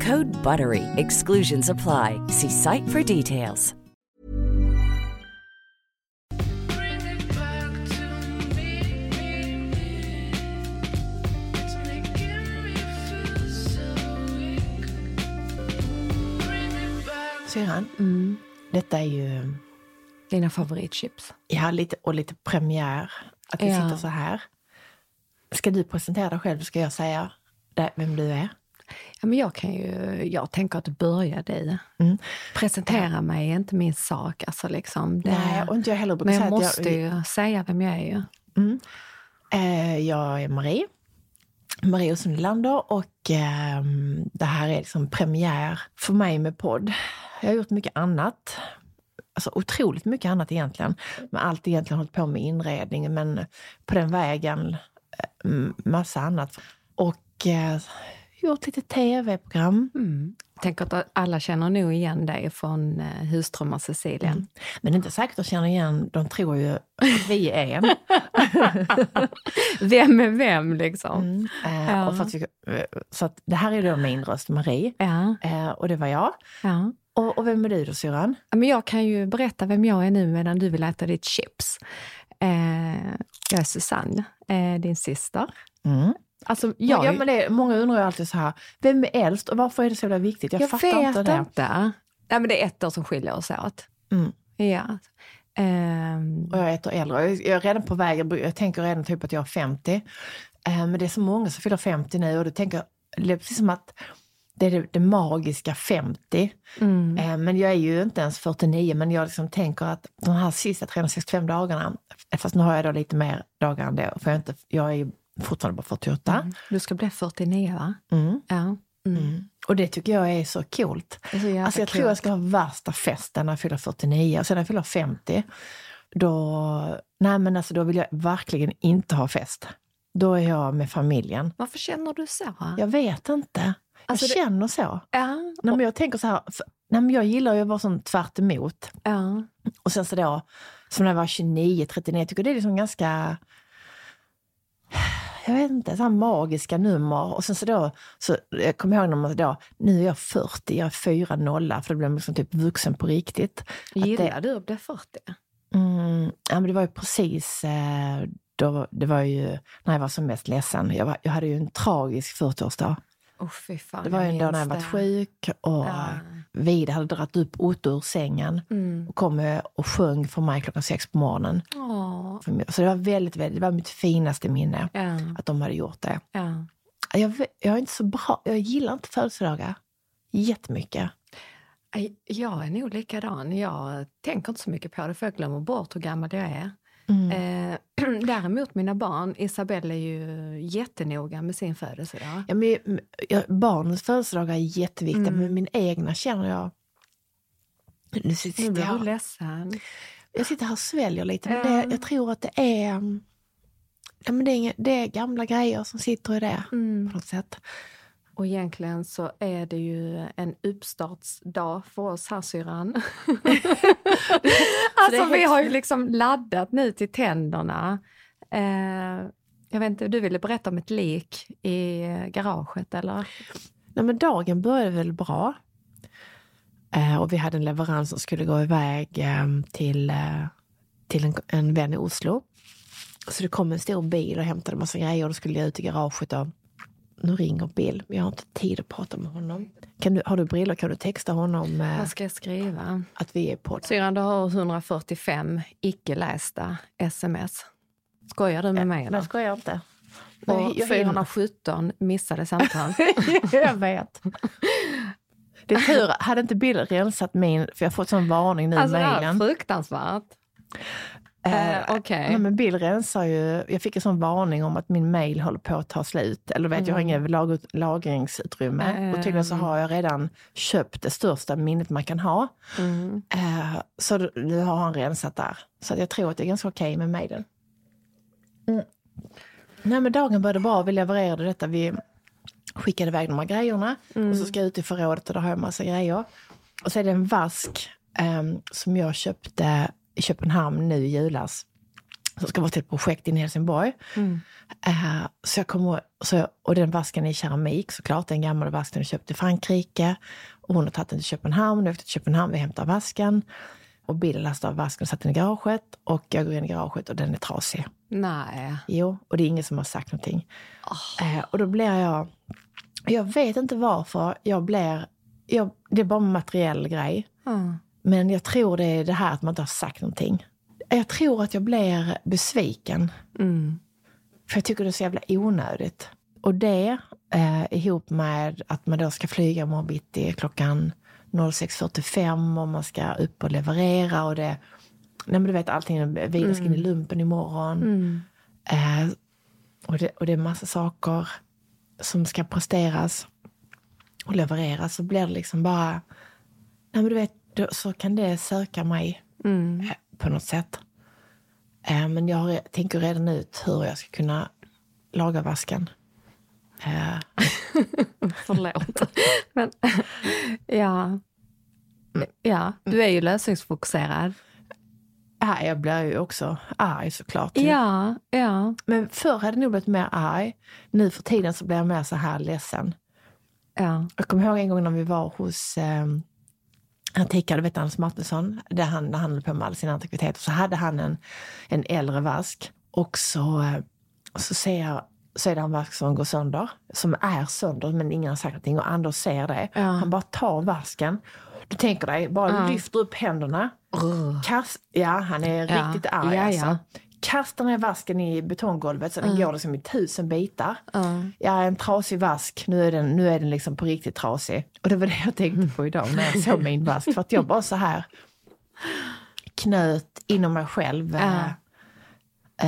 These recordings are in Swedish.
Code BUTTERY. Exclusions apply. See site for details. Syrran, Mm. detta är ju Dina favoritchips. ja, lite, och lite premiär. Att vi Ja. sitter så här. Ska du presentera dig själv? Ska jag säga vem du är? Ja, men jag, kan ju, jag tänker att börja du. Mm. Presentera mig är inte min sak. Alltså liksom, det, Nej, och inte jag heller men jag måste jag, ju säga vem jag är. ju. Mm. Eh, jag är Marie. Marie Sundlander och ehm, det här är liksom premiär för mig med podd. Jag har gjort mycket annat. Alltså otroligt mycket annat egentligen. Men allt egentligen hållit på med inredning. Men på den vägen eh, massa annat. Och eh, gjort lite tv-program. Mm. Tänker att alla känner nog igen dig från eh, Husdrömmar Cecilia. Mm. Men det är inte säkert att känna igen. De tror ju att vi är en. Vem är vem liksom? Mm. Eh, Ja. och för att vi, eh, så att det här är då min röst, Marie. Ja, Eh, och det var jag. ja. Och, och vem är du då syrran? Men jag kan ju berätta vem jag är nu medan du vill äta ditt chips. Eh, jag är Susanne, eh, din syster. Mm. Alltså, Ja, jag, men det, många undrar ju alltid så här, vem är äldst och varför är det så jävla viktigt? Jag, jag fattar inte det. inte. Nej, men det är ett år som skiljer oss åt. Mm. Ja. Ehm, Och jag är ett år äldre. Jag är redan på väg, jag, tänker redan typ att jag är 50. Eh, men det är så många som fyller 50 nu och det tänker det är precis som att det är det, det magiska 50. mm. Eh, men jag är ju inte ens 49, men jag liksom tänker att de här sista 365 dagarna, fast nu har jag då lite mer dagar än det, för jag är, inte, jag är fortfarande bara 48. Du ska bli 49 va? Mm. Ja. Mm. Mm. Och det tycker jag är så coolt. Är så Alltså jag tror jag ska ha värsta festen när jag fyller 49 och sen när jag fyller 50, då, nej men alltså då vill jag verkligen inte ha fest. Då är jag med familjen. Varför känner du så? Jag vet inte. Alltså jag det- känner så. Ja. Nej, men jag tänker så här, nej, men jag gillar ju att vara sån tvärt emot. ja. Och sen så då, som när jag var 29, 39, jag tycker det är liksom ganska jag vet inte, så här magiska nummer. Och sen så då, så jag kommer ihåg när man då, nu är jag 40, jag är fyra nolla, för då blir man liksom typ vuxen på riktigt. Gillar det, du att bli 40? mm, ja, men det var ju precis, eh, då, det var ju när jag var som mest ledsen. Jag, var, jag hade ju en tragisk 40-årsdag. Oh, fan, Det var ju en dag när jag det. sjuk och Ja. Vid hade dragit upp Otto ur sängen Mm. och kom och sjöng för mig klockan sex på morgonen. Mig. Så det var väldigt, väldigt, det var mitt finaste minne Ja, att de hade gjort det. ja. Jag, jag är inte så bra, jag gillar inte födelsedagar jättemycket. Jag är nog likadan. Jag tänker inte så mycket på det för jag glömmer bort hur gammal jag är. Mm. Eh, däremot mina barn, Isabelle är ju jättenoga med sin födelsedag. Ja, men, jag, barnens födelsedagar är jätteviktiga, Mm. men min egna känner jag... Nu Nu sitter blir du jag, ledsen. jag sitter här och sväljer lite, men Ja. det, jag tror att det är... Ja, men det, är det är gamla grejer som sitter i det Mm. på något sätt. Och egentligen så är det ju en uppstartsdag för oss här syrran. alltså vi har ju liksom laddat nu till tänderna. Eh, jag vet inte, du ville berätta om ett lik i garaget eller? Nej, men dagen började väl bra. Eh, och vi hade en leverans som skulle gå iväg eh, till, eh, till en, en vän i Oslo. Så det kom en stor bil och hämtade massa grejer och då skulle jag ut i garaget. Och nu ringer Bill, men jag har inte tid att prata med honom. Kan du, har du brillor kan du texta honom eh, Vad ska jag skriva? att vi är på Syrran, du har 145 icke lästa sms. Skojar du med mig? Nej, Eller? jag skojar inte. Och Nej, jag- 417 missade samtal. jag vet. Det är tur, hade inte Bill rensat min, för jag har fått sån varning nu i alltså det är mejlen. fruktansvärt. Eh, Eh, Okej. Nej, men Bill rensar ju, jag fick en sån varning om att min mail håller på att ta slut. Eller vet, jag har inget lag, lagringsutrymme. Mm. Och tydligen så har jag redan köpt det största minnet man kan ha. Mm. Eh, så nu har han rensat där. Så jag tror att det är ganska okej med mailen. Mm. Nej men dagen började bra, vi levererade detta. Vi skickade iväg de här grejerna. Och så ska jag ut i förrådet och där har jag massa grejer. Och så är det en vask ehm, som jag köpte i Köpenhamn nu i julas. Som ska vara till ett projekt i Helsingborg. Eh, så jag kommer, så och den vasken är i keramik såklart. Den gamla vasken jag köpte i Frankrike. Och hon har tagit den till Köpenhamn. Jag åkte till Köpenhamn, vi hämtar vasken. Och bilen lastar av vasken och satte den i garaget. Och jag går in i garaget och den är trasig. Nej. Jo, och det är ingen som har sagt någonting. Eh, och då blir jag... Jag vet inte varför jag blir... Jag, det är bara en materiell grej. Mm. Men jag tror det är det här att man inte har sagt någonting. Jag tror att jag blir besviken. Mm. För jag tycker det är så jävla onödigt. Och det eh, ihop med att man då ska flyga imorgon bitti klockan 06.45 och man ska upp och leverera och det... Nej men du vet allting, Vida ska in i lumpen imorgon. Mm. Eh, och, det, och det är massa saker som ska presteras och levereras. Så blir det liksom bara... Nej men du vet, då, så kan det söka mig Mm. eh, på något sätt. Eh, men jag har, tänker redan ut hur jag ska kunna laga vasken. Eh, Förlåt. Men, ja. ja, du är ju lösningsfokuserad. jag blir ju också arg såklart. Ja, ja. Men förr hade jag nog blivit mer arg. Nu för tiden så blir jag mer så här ledsen. ja. Jag kommer ihåg en gång när vi var hos eh, Du vet Anders Martinsson, där han, när han höll på med alla sina antikviteter, så hade han en, en äldre vask. Och så, eh, så ser jag så är det en vask som går sönder, som är sönder men ingen har sagt någonting och Anders ser det. Ja. Han bara tar vasken. Du tänker dig, bara Ja. lyfter upp händerna. Kast, ja, han är Ja. riktigt arg Ja, alltså. Kastar ner vasken i betonggolvet så den går liksom i tusen bitar. Ja. Ja, en trasig vask. Nu är, den, nu är den liksom på riktigt trasig. Och det var det jag tänkte på idag när jag såg min vask. För att jag bara så här knöt inom mig själv. Ja.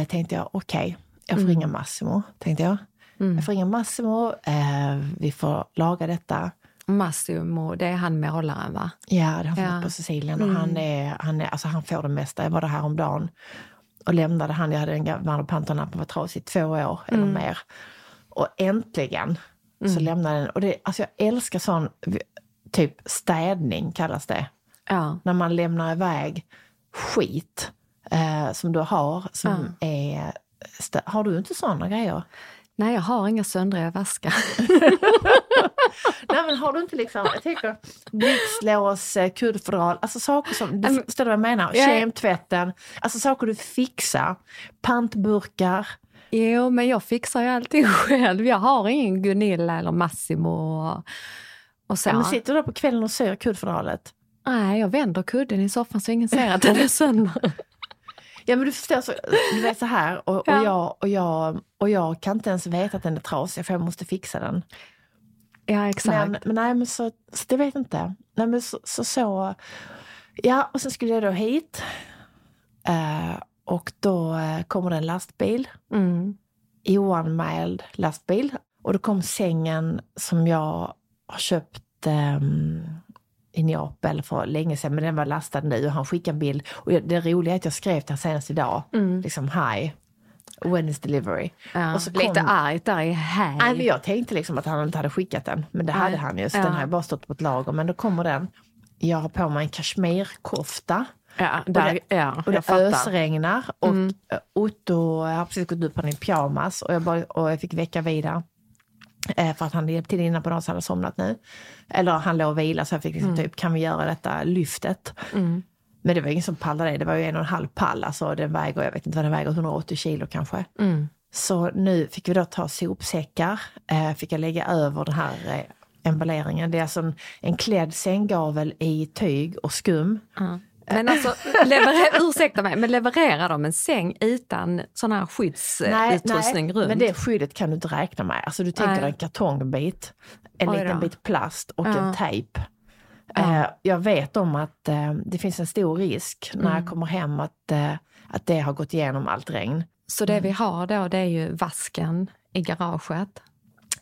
Eh, tänkte jag, okej, jag får ringa Massimo. Tänkte jag. Jag får ringa Massimo, eh, vi får laga detta. Massimo, det är han målaren va? Ja, det har han Ja. på Sicilien. Och han, är, han, är, alltså han får det mesta. Jag var där häromdagen och lämnade han. Jag hade en gammal panternapp var trasig två år eller mer. Och äntligen så lämnade den. Och det, alltså jag älskar sån, typ städning kallas det. Ja. När man lämnar iväg skit eh, som du har. Som är, stä- har du inte såna grejer? Nej, jag har inga söndriga vaskar. Nej men har du inte liksom, jag tänker blixtlås, eh, kuddfodral, alltså saker som, du förstår du vad jag menar? Ja. Kemtvätten, alltså saker du fixar, pantburkar. Jo, men jag fixar ju allting själv. Jag har ingen Gunilla eller Massimo och, och så. Ja. Men sitter du där på kvällen och syr kuddfodralet? Nej, jag vänder kudden i soffan så ingen ser att den är sönder. Ja men du förstår, så, du vet så här och, och, Ja. jag, och, jag, och jag kan inte ens veta att den är trasig för jag måste fixa den. Ja, exakt. Men, men nej men så, så det vet jag inte. Nej men så, så, så ja och sen skulle jag då hit. Eh, och då eh, kommer det en lastbil. Mm. oanmäld lastbil. Och då kom sängen som jag har köpt ehm, i Neapel för länge sedan, men den var lastad nu och han skickade en bild. Och det roliga är att jag skrev till honom senast idag, Mm. liksom hej, Wednesday delivery. Ja, Och så lite kom- argt där i hej. Nej, men jag tänkte liksom att han inte hade skickat den, men det hade Nej. han ju. Så Ja. den har bara stått på ett lager. Men då kommer den. Jag har på mig en kashmirkofta. ja, Och det, ja, och det ösregnar. Och Mm. Otto har precis gått ut på den i pyjamas och jag, bara, och jag fick väcka vidare. Eh, för att han hjälpte till innan på dagen så han hade somnat nu. Eller han låg och vilade så jag fick liksom typ, kan vi göra detta lyftet? Mm. Men det var ingen som pallade det. Det var ju en och en halv pall. Alltså den väger, jag vet inte vad den väger, 180 kilo kanske. Mm. Så nu fick vi då ta sopsäckar, eh, fick jag lägga över den här eh, emballeringen. Det är alltså en, en klädd sänggavel i tyg och skum. Ja. Men alltså, leverer, ursäkta mig, men levererar de en säng utan sån här skyddsutrustning runt? men det skyddet kan du inte räkna med. Alltså du tänker Nej. en kartongbit, en Oj liten då. bit plast och Ja. en tejp. Ja. Eh, jag vet om att eh, det finns en stor risk när Mm. jag kommer hem att, eh, att det har gått igenom allt regn. Så det vi har då, det är ju vasken i garaget.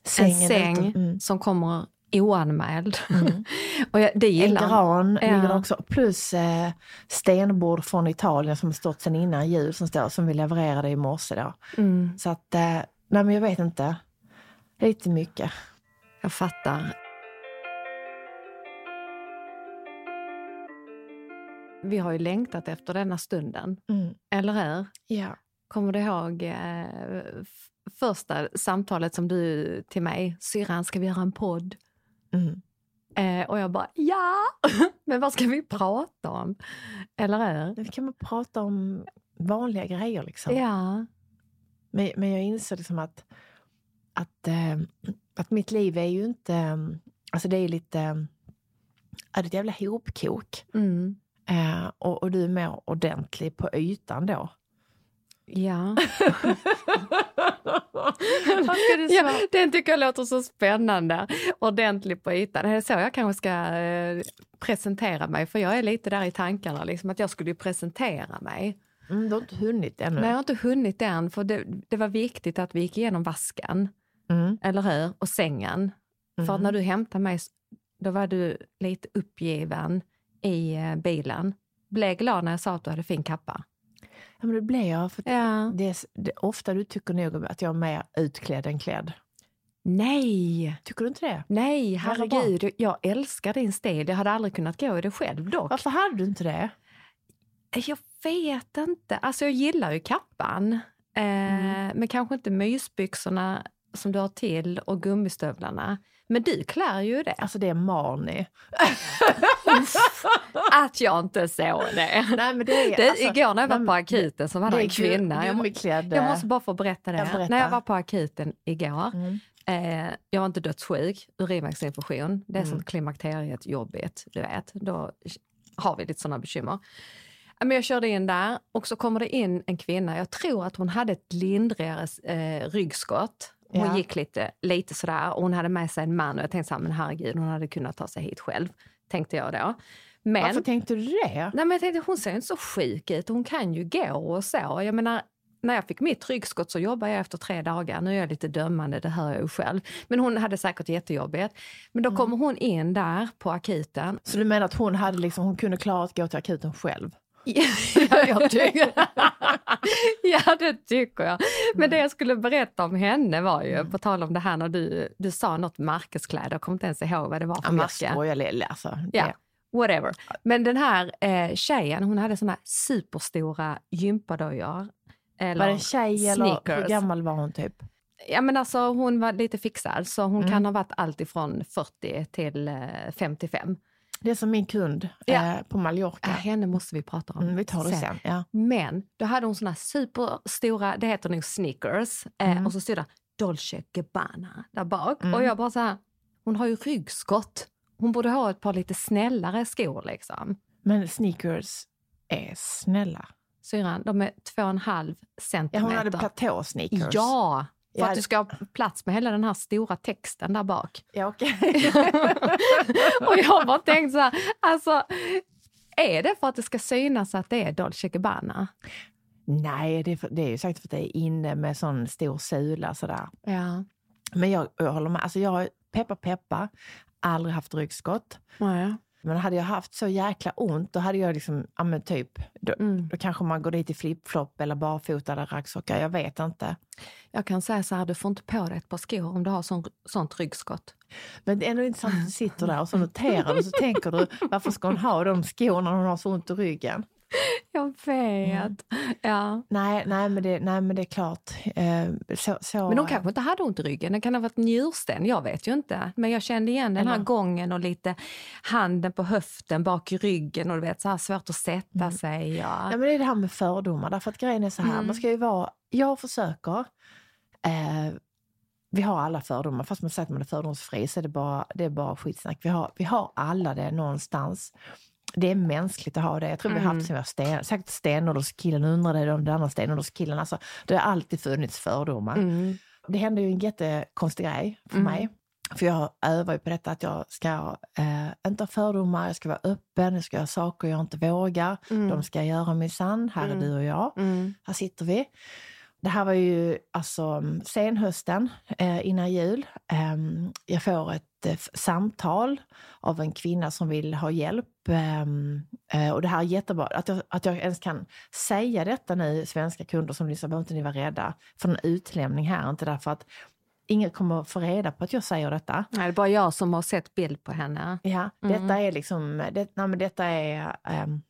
Sängen en säng mm. som kommer oanmäld. och jag, det En gillar gran Ja. ligger också. Plus eh, stenbord från Italien som stått sedan innan jul som står som vi levererade i morse då. mm, Så att, eh, nej men jag vet inte. Lite mycket. Jag fattar. Vi har ju längtat efter denna stunden, Mm. eller hur? Ja. Kommer du ihåg eh, första samtalet som du till mig, syrran ska vi göra en podd? Mm. Eh, och jag bara ja, men vad ska vi prata om? Eller hur? Nu kan man prata om vanliga grejer liksom. Ja. Men, men jag inser liksom att, att, eh, att mitt liv är ju inte... eh, Alltså det är lite... eh, Ja, det är ett jävla hopkok. Mm. Eh, och, och du är mer ordentlig på ytan då. Ja. Ja, den tycker jag låter så spännande. Ordentlig på ytan. Är det så jag kanske ska eh, presentera mig? För jag är lite där i tankarna, liksom, att jag skulle presentera mig. Mm, du har inte hunnit ännu. Men jag har inte hunnit än, för det, det var viktigt att vi gick igenom vasken, Mm. eller hur? Och sängen. För Mm. när du hämtade mig, då var du lite uppgiven i eh, bilen. Blev glad när jag sa att du hade fin kappa. Ja, men det blir jag. För Ja. det är, det, ofta du tycker nog att jag är mer utklädd än klädd. Nej, Tycker du inte det? nej, herregud. Jag älskar din stil. Jag hade aldrig kunnat gå i det själv dock. Varför hade du inte det? Jag vet inte. Alltså jag gillar ju kappan. Eh, Mm. Men kanske inte mysbyxorna som du har till och gummistövlarna. Men du klär ju det. Alltså det är Marni. Att jag inte såg det. Nej, men det är, det alltså, igår när jag var på akuten så var det en kvinna. Jag, må, jag måste bara få berätta det. Ja, berätta. När jag var på akuten igår. Mm. Eh, jag var inte dödssjuk, urinvägsinfektion. Det är Mm. som klimakteriet jobbigt, du vet. Då har vi lite sådana bekymmer. Men jag körde in där och så kommer det in en kvinna. Jag tror att hon hade ett lindrigare eh, ryggskott. Hon Ja. gick lite, lite sådär och hon hade med sig en man och jag tänkte så här, men herregud, hon hade kunnat ta sig hit själv. Tänkte jag då. Men, Varför tänkte du det? nej, men jag tänkte hon ser inte så sjuk ut, hon kan ju gå och så. Jag menar, när jag fick mitt ryggskott så jobbade jag efter tre dagar. Nu är jag lite dömande, det hör jag ju själv. Men hon hade säkert jättejobbigt. Men Mm. då kommer hon in där på akuten. Så du menar att hon, hade liksom, hon kunde klara att gå till akuten själv? Ja, jag tycker. ja, det tycker jag. Men det jag skulle berätta om henne var ju, på tal om det här när du, du sa något märkeskläder, jag kommer inte ens ihåg vad det var för Ja, märke. skojar lite. Alltså, Ja, det- whatever. Men den här eh, tjejen, hon hade såna superstora gympadojor. Eller Var det en tjej eller hur gammal var hon typ? Ja men alltså hon var lite fixad så hon Mm. kan ha varit allt ifrån 40 till eh, 55. Det är som min kund Ja. eh, på Mallorca. Äh, henne måste vi prata om Mm, vi tar det sen. Ja. Men då hade hon såna superstora, det heter nog sneakers, eh, Mm. och så stod det Dolce Gabbana där bak. Mm. Och jag bara så här, hon har ju ryggskott. Hon borde ha ett par lite snällare skor liksom. Men sneakers är snälla. Syrran, de är två och en halv Ja, centimeter. hon hade platå-sneakers. Ja, för Ja. att du ska ha plats med hela den här stora texten där bak. Ja, okej. och jag har bara tänkt så här, alltså är det för att det ska synas att det är Dolce Gabbana? Nej, det är, det är ju säkert för att det är inne med sån stor sula sådär. Ja. Men jag, jag håller med. Alltså jag har, peppa peppa, aldrig haft ryggskott. Nej. Men hade jag haft så jäkla ont, då hade jag liksom, ja men typ, då, Mm. då kanske man går dit i flipflop eller barfota eller raggsockar, jag vet inte. Jag kan säga så här, du får inte på dig ett par skor om du har sån, sånt ryggskott. Men det är ändå intressant att du sitter där och så noterar du och så tänker du, varför ska hon ha de skorna när hon har så ont i ryggen? Jag vet. Ja. Nej, nej, men, det, nej men det är klart. Eh, så, så, Men hon kanske inte hade ont i ryggen, det kan ha varit njursten, jag vet ju inte. Men jag kände igen den här Eller- gången och lite handen på höften, bak i ryggen och du vet så här svårt att sätta Mm. sig. Ja. Ja, men det är det här med fördomar. Därför att grejen är så här, Mm. man ska ju vara... Jag försöker... Eh, vi har alla fördomar. Fast man säger att man är fördomsfri så är det bara, det är bara skitsnack. Vi har, vi har alla det någonstans. Det är mänskligt att ha det. Jag tror vi har Mm. haft sen vi var sten, säkert stenålderskillen undrade om den andra stenålderskillen. Alltså, det har alltid funnits fördomar. Mm. Det hände ju en jättekonstig grej för Mm. mig. För jag övar ju på detta att jag ska eh, inte ha fördomar, jag ska vara öppen, jag ska göra saker jag inte vågar. Mm. De ska jag göra minsann. Här är Mm. du och jag. Mm. Här sitter vi. Det här var ju alltså senhösten eh, innan jul. Ehm, jag får ett eh, samtal av en kvinna som vill ha hjälp. Ehm, eh, och det här är jättebra. Att jag, att jag ens kan säga detta nu, svenska kunder som lyssnar, behöver inte ni vara rädda för en utlämning här. Inte därför att ingen kommer få reda på att jag säger detta. Nej, det är bara jag som har sett bild på henne. Ja, Mm. detta är liksom, det, nej, detta är, ehm,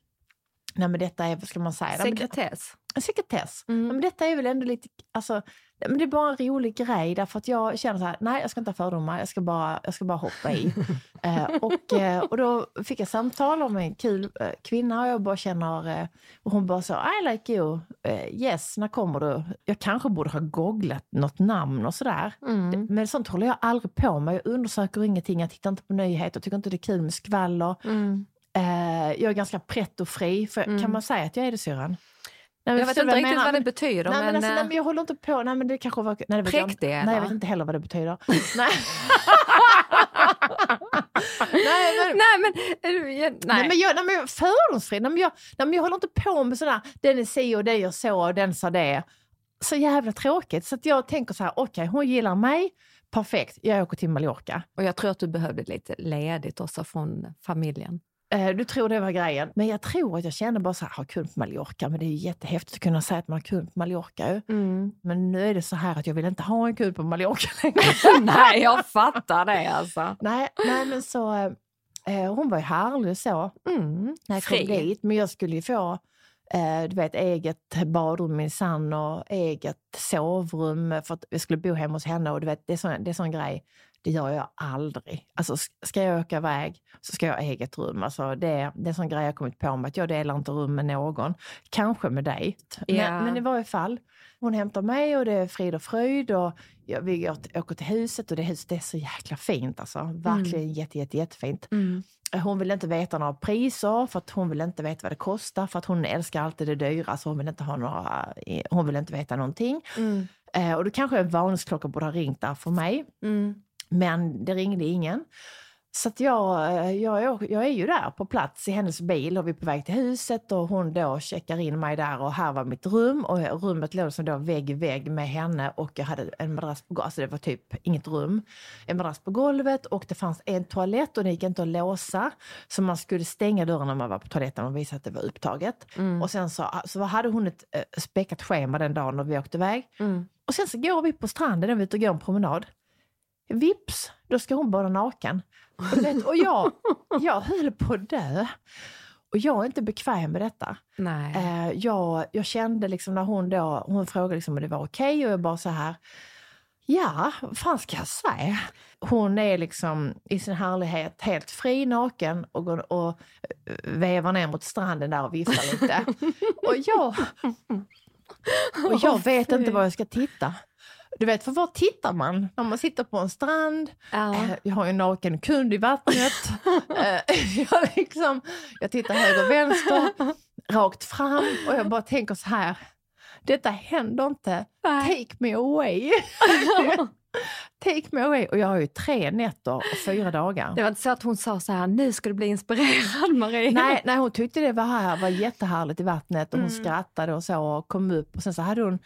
nej men detta är, vad ska man säga? Sekretess. Sekretess. Mm. Men detta är väl ändå lite, alltså, men det är bara en rolig grej därför att jag känner så här, nej jag ska inte ha fördomar, jag ska bara, jag ska bara hoppa i. eh, och, eh, och då fick jag samtal om en kul eh, kvinna och jag bara känner, eh, och hon bara så, I like you, eh, yes, när kommer du? Jag kanske borde ha googlat något namn och sådär. Mm. Men sånt håller jag aldrig på med. Jag undersöker ingenting, jag tittar inte på nyheter, tycker inte det är kul med skvaller. Mm. Jag är ganska pretto-fri, för, Mm. kan man säga att jag är det syrran? Nej, Jag vet inte riktigt menar? vad det betyder. Nej, men, men, alltså, nej, eh, men jag håller inte på. Nej, men det kanske var... Nej, det vet jag, nej, jag vet inte heller vad det betyder. nej. nej, men, nej, men, nej. nej. men jag, nej, men fördomsfri. Nej, men jag, nej, men jag håller inte på med sådär, den är si och det gör så och den sa det. Så jävla tråkigt. Så att jag tänker så här, okej, hon gillar mig. Perfekt, jag åker till Mallorca. Och jag tror att du behövde lite ledigt också från familjen. Eh, du tror det var grejen. Men jag tror att jag kände bara så här, ha kul på Mallorca. Men det är ju jättehäftigt att kunna säga att man har kul på Mallorca. ju. Men nu är det så här att jag vill inte ha en kul på Mallorca längre. nej, jag fattar det alltså. nej, nej, men så... eh, hon var ju härlig så Mm. när jag kom dit. Men jag skulle ju få eh, du vet, eget badrum minsann och eget sovrum för att jag skulle bo hemma hos henne. Och du vet, det är sån, det är sån grej, det gör jag aldrig. Alltså, ska jag åka iväg så ska jag ha eget rum. Alltså, det, det är en sån grej jag kommit på mig, att jag delar inte rum med någon. Kanske med dig. Ja. Men, men i varje fall, hon hämtar mig och det är frid och fröjd. Och jag, vi åker till huset och det huset är så jäkla fint. Alltså. Verkligen jätte, jätte, jättefint. Mm. Hon vill inte veta några priser för att hon vill inte veta vad det kostar för att hon älskar alltid det dyra så hon vill inte ha några, hon vill inte veta någonting. Mm. Eh, och då kanske en varningsklocka borde ha ringt där för mig. Mm. Men det ringde ingen. Så att jag, jag, är- jag är ju där på plats i hennes bil och vi är på väg till huset och hon då checkar in mig där och här var mitt rum och rummet låg som då vägg i vägg med henne och jag hade en madrass på golvet, alltså det var typ inget rum. En madrass på golvet och det fanns en toalett och det gick inte att låsa. Så man skulle stänga dörren när man var på toaletten och visa att det var upptaget. Mm. Och sen så, så hade hon ett eh, späckat schema den dagen när vi åkte iväg. Mm. Och sen så går vi på stranden, och vi ute och går en promenad. Vips, då ska hon bada naken. Och, vet, och jag, jag höll på att dö. Och jag är inte bekväm med detta. Nej. Eh, jag, jag kände liksom när hon då, hon frågade liksom om det var okej och jag bara så här, ja, vad fan ska jag säga? Hon är liksom i sin härlighet helt fri, naken och, går, och eh, vevar ner mot stranden där och viftar lite. och jag, och jag vet inte var jag ska titta. Du vet, för var tittar man när man sitter på en strand? Ja. Eh, Jag har ju en naken kund i vattnet. Eh, jag, liksom, jag tittar höger och vänster, rakt fram och jag bara tänker så här. Detta händer inte. Nej. Take me away. Take me away. Och jag har ju tre nätter och fyra dagar. Det var inte så att hon sa så här, nu ska du bli inspirerad Marie. Nej, nej, hon tyckte det var, här, var jättehärligt i vattnet och hon Mm. skrattade och så och kom upp. Och sen så hade hon,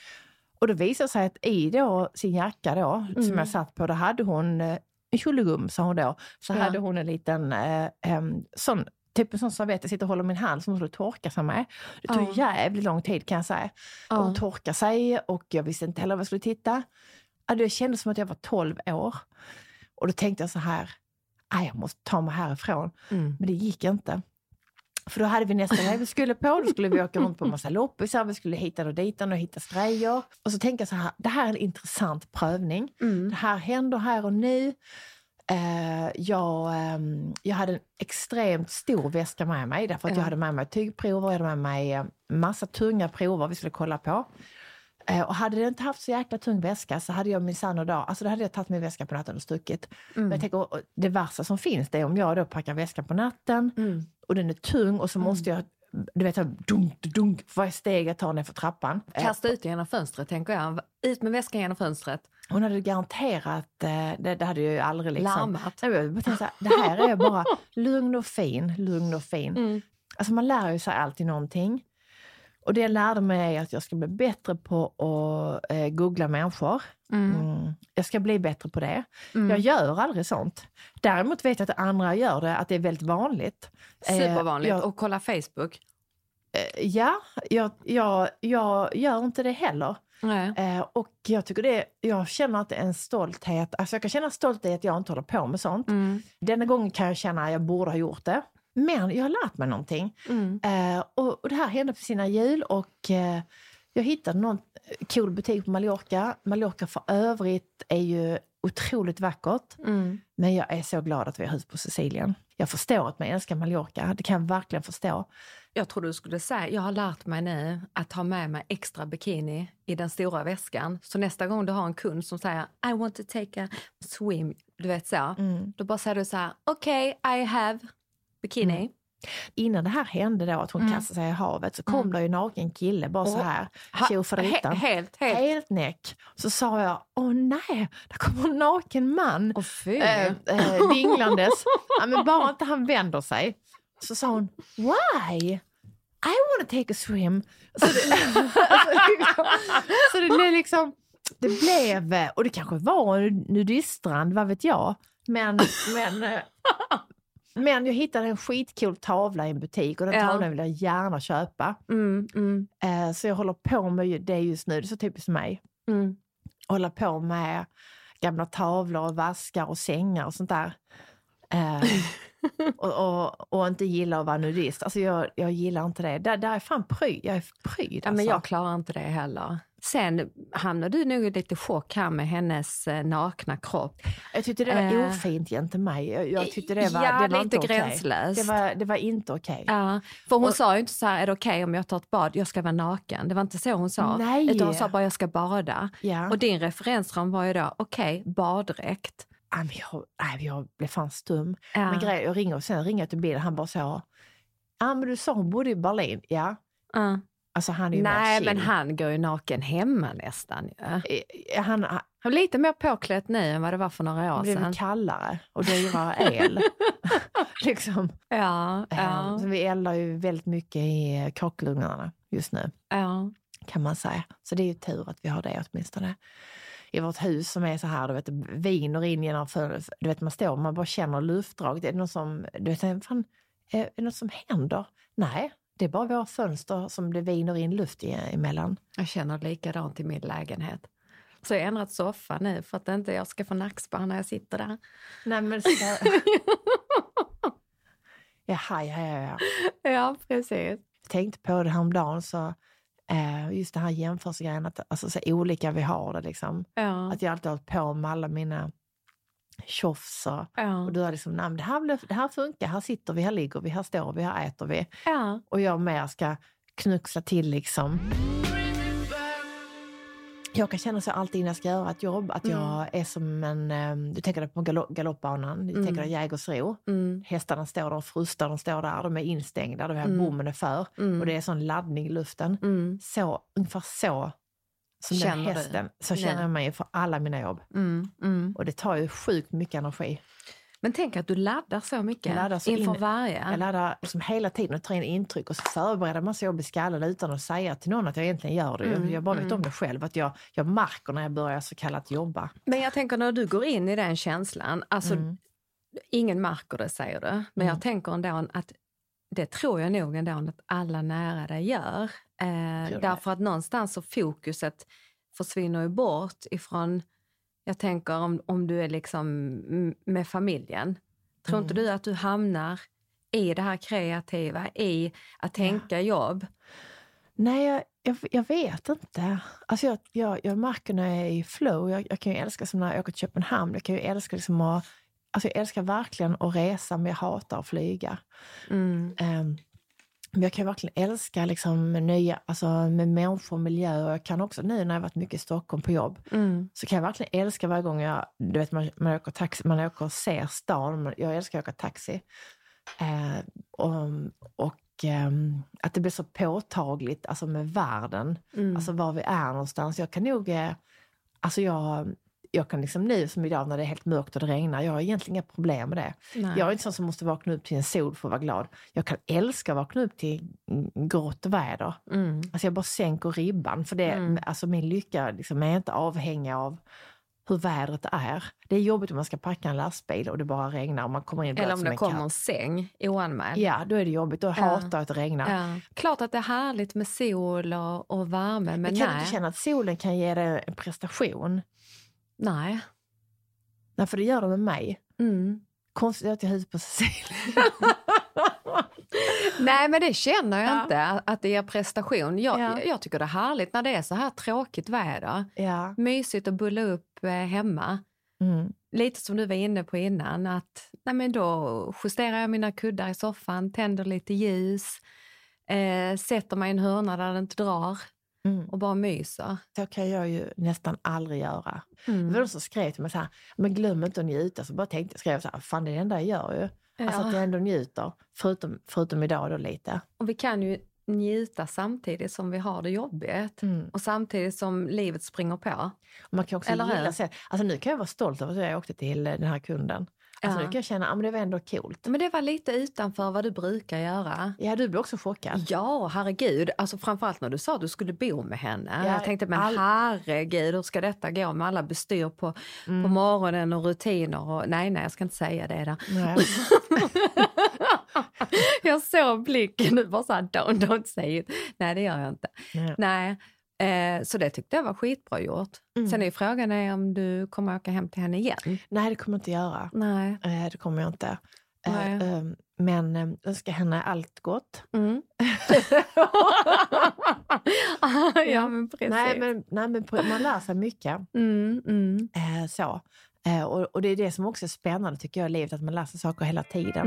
och det visade sig att i då sin jacka då, som Mm. jag satt på, då hade hon eh, en tjollegum, sa hon då. Så Ja. hade hon en liten eh, em, sån Typ en sån servett jag sitter och håller min hand som hon skulle torka sig med. Det tog Ja. jävligt lång tid kan jag säga. Ja. Och torka sig och jag visste inte heller vad jag skulle titta. Det kändes som att jag var 12 år. Och då tänkte jag så här, "Aj, jag måste ta mig härifrån. Mm. Men det gick inte. För då hade vi nästa grej vi skulle på. Då skulle vi åka runt på en massa loppisar, vi skulle hitan och ditan och hitta grejer. Och så tänkte jag så här, det här är en intressant prövning. Mm. Det här händer här och nu. Eh, jag, ehm, jag hade en extremt stor väska med mig därför att Ja. jag hade med mig tygprover, jag hade med mig eh, massa tunga prover vi skulle kolla på. Eh, och hade jag inte haft så jäkla tung väska så hade jag minsann och dag, alltså då hade jag tagit min väska på natten och stuckit. Men jag tänker, det värsta som finns det är om jag då packar väskan på natten Mm. och den är tung och så måste jag, du vet, dunk, dunk, varje steg jag tar ner för trappan. Eh, Kasta ut genom fönstret, tänker jag. Ut med väskan genom fönstret. Hon hade garanterat, eh, det, det hade jag ju aldrig liksom... Larmat. Jag tänkte det här är bara lugn och fin, lugn och fin. Mm. Alltså man lär ju sig alltid någonting. Och det jag lärde mig är att jag ska bli bättre på att eh, googla människor. Mm. Jag ska bli bättre på det. Mm. Jag gör aldrig sånt. Däremot vet jag att andra gör det, att det är väldigt vanligt. Eh, Supervanligt. jag- Och kolla Facebook. Eh, Ja, jag, jag, jag gör inte det heller. Eh, och jag tycker det, jag känner att det är en stolthet. Alltså jag kan känna stolthet att jag inte håller på med sånt. Mm. Denna gången kan jag känna att jag borde ha gjort det. Men jag har lärt mig någonting. Mm. Eh, och, och det här hände på sina jul och eh, jag hittade någon cool butik på Mallorca. Mallorca för övrigt är ju otroligt vackert. Mm. Men jag är så glad att vi har hus på Sicilien. Jag förstår att man älskar Mallorca, det kan jag verkligen förstå. Jag tror du skulle säga, jag har lärt mig nu att ha med mig extra bikini i den stora väskan. Så nästa gång du har en kund som säger I want to take a swim, du vet så. Då bara säger du så här, okej, I have bikini. Innan det här hände då, att hon kastade sig i havet, så kom det ju en naken kille bara så här, tjofaderittan. he- helt, helt. Helt näck. Så sa jag, åh nej, där kommer en naken man fy. eh, eh, dinglandes. ja, men bara inte han vänder sig. Så sa hon, why? I want to take a swim. Så det, så det blev liksom, det blev, och det kanske var en nudiststrand, vad vet jag. Men, men, eh, men jag hittade en skitcool tavla i en butik och den Ja. tavlan vill jag gärna köpa. Mm, mm, Eh, så jag håller på med det just nu, det är så typiskt mig mm. hålla på med gamla tavlor och vaskar och sängar och sånt där. Eh, och, och, och inte gilla att vara nudist. Alltså jag, jag gillar inte det. Där, där är fan pryd. Jag är pryd Ja, alltså. men jag klarar inte det heller. Sen hamnar du nog i lite chock här med hennes eh, nakna kropp. jag tyckte det var Eh. ofint gentemot mig. Jag, jag tyckte det var, Ja, det var lite inte gränslöst. Det var, det var inte okej. Ja, för hon Och- sa ju inte så här, är det okej om jag tar ett bad? Jag ska vara naken. Det var inte så hon sa. Nej. Utan hon sa bara, jag ska bada. Ja. Och din referensram var ju då, okej, baddräkt. Ah, men jag, nej, jag blev fan stum. Ja. Men grej, jag ringer och sen ringer jag till bilen han bara så. Ja men du sa hon bodde i Berlin. Ja. Ja. Alltså han är ju Nej, men han går ju naken hemma nästan. ju. Eh, Han, han, Han är lite mer påklätt nu än vad det var för några år det blev sedan. kallare och dyrare el. liksom. Ja, Ja. ja, Så vi eldar ju väldigt mycket i kakelugnarna just nu, ja. kan man säga. Så det är ju tur att vi har det åtminstone. I vårt hus som är så här, du vet, viner in genom fönstret. Du vet, man står man bara känner luftdraget. Är det något som, du vet, fan, är det något som händer? Nej, det är bara våra fönster som det viner in luft i, emellan. Jag känner likadant i min lägenhet. Så jag har ändrat soffa nu för att inte jag ska få nackspärr när jag sitter där. Nej, men så... Jaha, ja, ja, ja. Ja, precis. Jag tänkte på det häromdagen, så, eh, just det här jämförelsegrejen, att alltså, så olika vi har det. Liksom. Ja, Att jag alltid har hållit på med alla mina tjofs och, ja, och du har liksom, "Nej, det här, blev, det här funkar, här sitter vi, här ligger vi, här står vi, här äter vi. ja. Och jag mer ska knuxa till liksom. Jag kan känna så alltid när jag ska göra ett jobb, att jag är som en, eh, du tänker dig på galo- galoppbanan, du tänker dig Jägersro. Mm. Hästarna står där och frustar, de står där, de är instängda, de här Mm. bommen är för Mm. och det är sån laddning i luften. Mm. Så, ungefär så som den Känner du? hästen, så Nej. känner jag mig för alla mina jobb. Mm. Mm. Och det tar ju sjukt mycket energi. Men tänk att du laddar så mycket laddar så inför in- varje. Jag laddar liksom hela tiden och tar in intryck och så förbereder man sig jobb i skallen utan att säga till någon att jag egentligen gör det. Mm, Jag bara vet om det själv, att jag, jag märker när jag börjar så kallat jobba. Men jag tänker när du går in i den känslan, alltså Mm. ingen märker det säger du, men jag tänker ändå att det tror jag nog ändå att alla nära dig gör. Eh, därför att någonstans så fokuset försvinner ju bort ifrån, jag tänker om, om du är liksom med familjen. Tror inte Mm. du att du hamnar i det här kreativa, i att tänka jobb? Nej, jag, jag, jag vet inte. Alltså jag, jag, jag märker när jag är i flow. Jag, jag kan ju älska som när jag åker till Köpenhamn. Jag kan ju älska liksom att, alltså jag älskar verkligen att resa, men jag hatar att flyga. Mm. Ehm, men jag kan verkligen älska liksom nya, alltså med människor och miljö. Och jag kan också nu när jag varit mycket i Stockholm på jobb, Mm. så kan jag verkligen älska varje gång jag, du vet man, man, åker, taxi, man åker och ser stan. Jag älskar att åka taxi. Eh, och och ehm, att det blir så påtagligt alltså med världen, Mm. alltså var vi är någonstans. Jag kan nog, eh, alltså jag, jag kan liksom nu som idag när det är helt mörkt och det regnar, jag har egentligen inga problem med det. Nej. Jag är inte sån som måste vakna upp till en sol för att vara glad. Jag kan älska att vakna upp till grått väder. Mm. Alltså jag bara sänker ribban för det, Mm. alltså min lycka liksom är inte avhängig av hur vädret är. Det är jobbigt om man ska packa en lastbil och det bara regnar och man kommer in Eller om det kommer en säng oanmäld. Ja, då är det jobbigt. Då hatar jag att det regnar. Ja. Klart att det är härligt med sol och, och värme, men Men kan nej. inte känna att solen kan ge dig en prestation? Nej. Nej, för det gör det med mig. Mm. Konstigt att jag huvudet på Cecilia. Nej, men det känner jag Ja. inte, att det ger prestation. Jag, Ja. jag tycker det är härligt när det är så här tråkigt väder. ja. Mysigt att bulla upp eh, hemma. Mm. Lite som du var inne på innan, att nej men då justerar jag mina kuddar i soffan, tänder lite ljus, eh, sätter mig i en hörna där det inte drar Mm. och bara myser. Så kan jag ju nästan aldrig göra. Det var Mm. någon som skrev till mig så här, men glöm inte att njuta. Så bara tänkte skrev så här, fan det är det enda jag gör ju. Alltså Ja. att jag ändå njuter, förutom, förutom idag då lite. Och vi kan ju njuta samtidigt som vi har det jobbigt. Mm. Och samtidigt som livet springer på. Och man kan också Eller gilla sig. Alltså nu kan jag vara stolt över att jag åkte till den här kunden. Alltså Ja. nu kan jag känna, ja men det var ändå coolt. Men det var lite utanför vad du brukar göra. Ja, du blev också chockad. Ja, herregud. Alltså framförallt när du sa att du skulle bo med henne. Ja, jag tänkte, men all- herregud, hur ska detta gå med alla bestyr på, Mm. på morgonen och rutiner? Och, nej, nej, jag ska inte säga det där. Jag såg blicken nu, bara så här, don't, don't say it. Nej, det gör jag inte. Nej. Nej. Eh, så det tyckte jag var skitbra gjort. Mm. Sen är frågan är om du kommer åka hem till henne igen. Nej, det kommer jag inte göra. Nej. Eh, det kommer jag inte. Eh, Nej. eh, men eh, önskar henne allt gott. Mm. ja, men precis. Nej, men, nej, men man lär sig mycket. Mm, mm, Eh, så. Och, och det är det som också är spännande tycker jag i livet, att man lär sig saker hela tiden.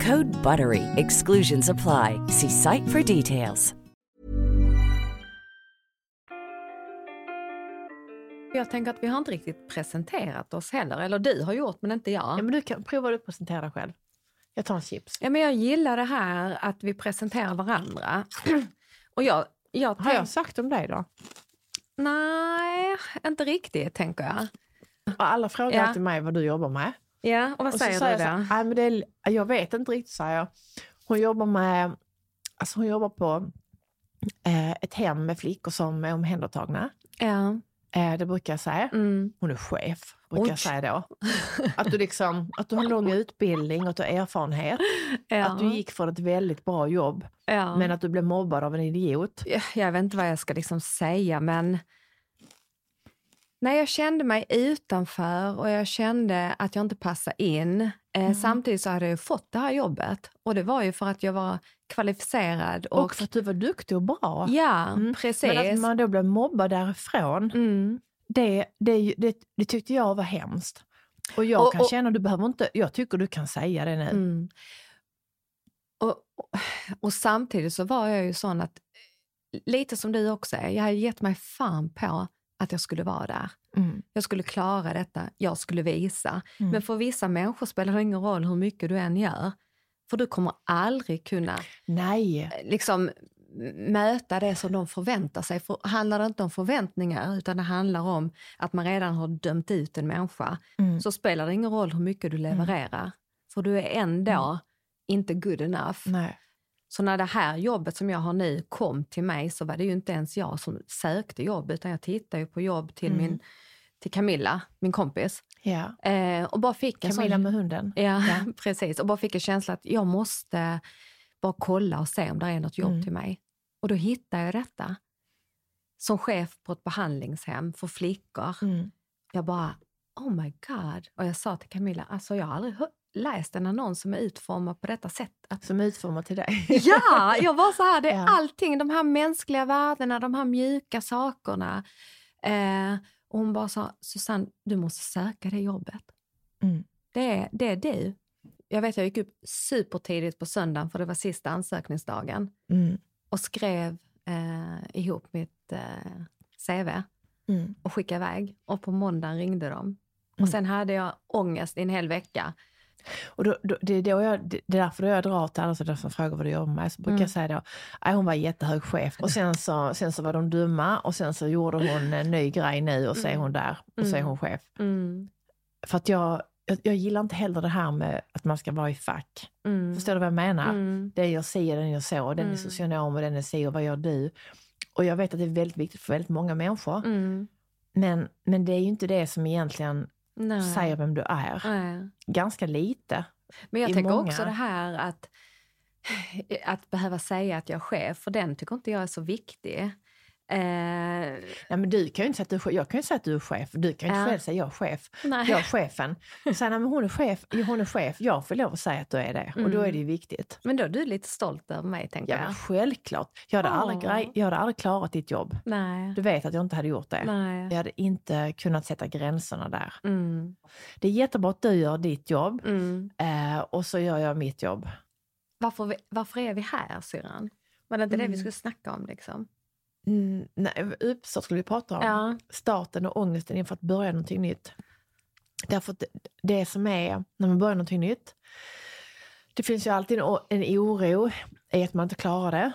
Code BUTTERY. Exclusions apply. See site for details. Jag tänker att vi har inte riktigt presenterat oss heller. Eller du har gjort, men inte jag. Ja, men du kan prova att presentera dig själv. Jag tar en chips. Ja, men jag gillar det här att vi presenterar varandra. Och jag, jag Har jag sagt om dig då? Nej, inte riktigt tänker jag. Och Alla frågar Ja. alltid mig vad du jobbar med. Ja, och vad Och säger säger du jag så då? här, "Nej, men det är, jag vet inte riktigt, säger jag. Hon jobbar med, alltså hon jobbar på eh, ett hem med flickor som är omhändertagna. Ja. Eh, det brukar jag säga. Mm. Hon är chef, brukar Oj. jag säga då. Att du, liksom, att du har lång utbildning och att du har erfarenhet. Ja. Att du gick för ett väldigt bra jobb, ja. men att du blev mobbad av en idiot. jag, jag vet inte vad jag ska liksom säga, men Nej, jag kände mig utanför och jag kände att jag inte passade in. Eh, Mm. Samtidigt så hade jag fått det här jobbet och det var ju för att jag var kvalificerad. Och, Och för att du var duktig och bra. Ja, Mm. precis. Men att man då blev mobbad därifrån, mm. det, det, det, det tyckte jag var hemskt. Och jag Och- kan och- känna, du behöver inte, jag tycker du kan säga det nu. Mm. Och, och, och samtidigt så var jag ju sån att, lite som du också är, jag hade gett mig fan på att jag skulle vara där. Mm. Jag skulle klara detta, jag skulle visa. Mm. Men för vissa människor spelar det ingen roll hur mycket du än gör. För du kommer aldrig kunna Nej. eh, liksom möta det som de förväntar sig. För handlar det inte om förväntningar utan det handlar om att man redan har dömt ut en människa Mm. så spelar det ingen roll hur mycket du levererar. För du är ändå inte good enough. Nej. Så när det här jobbet som jag har nu kom till mig så var det ju inte ens jag som sökte jobb utan jag tittade ju på jobb till, Mm. min, till Camilla, min kompis. Ja. Eh, och bara fick en Camilla sån... med hunden. Ja, Ja. precis. Och bara fick en känsla att jag måste bara kolla och se om det är något jobb Mm. till mig. Och då hittade jag detta. Som chef på ett behandlingshem för flickor. Mm. Jag bara, oh my god. Och jag sa till Camilla, alltså jag har aldrig hö- läst en annons som är utformad på detta sätt. Att, Som är utformad till dig. ja, jag var så här, det är Ja. allting, de här mänskliga värdena, de här mjuka sakerna. Eh, och hon bara sa, Susanne, du måste söka det jobbet. Mm. Det, är, det är du. Jag vet, jag gick upp supertidigt på söndagen för det var sista ansökningsdagen Mm. och skrev eh, ihop mitt eh, CV Mm. och skickade iväg. Och på måndagen ringde de. Mm. Och sen hade jag ångest i en hel vecka. Och då, då, det, är då jag, det är därför då jag drar till alla sådana som frågar vad du jobbar med. Så brukar Mm. jag säga då, "Nej, hon var jättehög chef. Och sen så, sen så var de dumma och sen så gjorde hon en ny grej nu och så är Mm. hon där och så är Mm. hon chef. Mm. För att jag, jag, jag gillar inte heller det här med att man ska vara i fack. Mm. Förstår du vad jag menar? Mm. Den gör si och den gör så, den är Mm. socionom och den är si och vad gör du? Och jag vet att det är väldigt viktigt för väldigt många människor. Mm. Men, men det är ju inte det som egentligen Nej. säger vem du är. Nej. Ganska lite. Men jag tänker många- också det här att, att behöva säga att jag är chef, för den tycker inte jag är så viktig. Eh, Nej, men du kan ju inte säga att du är chef. Jag kan ju säga att du är chef. Du kan ju inte Ja. själv säga jag är chef. nej. Jag är chefen. Nej, men hon är chef. Hon är chef. Jag får lov att säga att du är det. Och då är Mm. det ju viktigt. Men då är du lite stolt över mig, tänker Ja, jag. självklart. Jag hade, aldrig, Åh. grej, jag hade aldrig klarat ditt jobb. Nej. Du vet att jag inte hade gjort det. Nej. Jag hade inte kunnat sätta gränserna där. Mm. Det är jättebra att du gör ditt jobb Mm. eh, och så gör jag mitt jobb. Varför, varför är vi här, syrran? Var det inte det vi Mm. skulle snacka om? Liksom? Mm, nej, uppstart skulle vi prata om. Ja. Starten och ångesten inför att börja någonting nytt. Därför att det, som är när man börjar någonting nytt, det finns ju alltid en, oro i att man inte klarar det.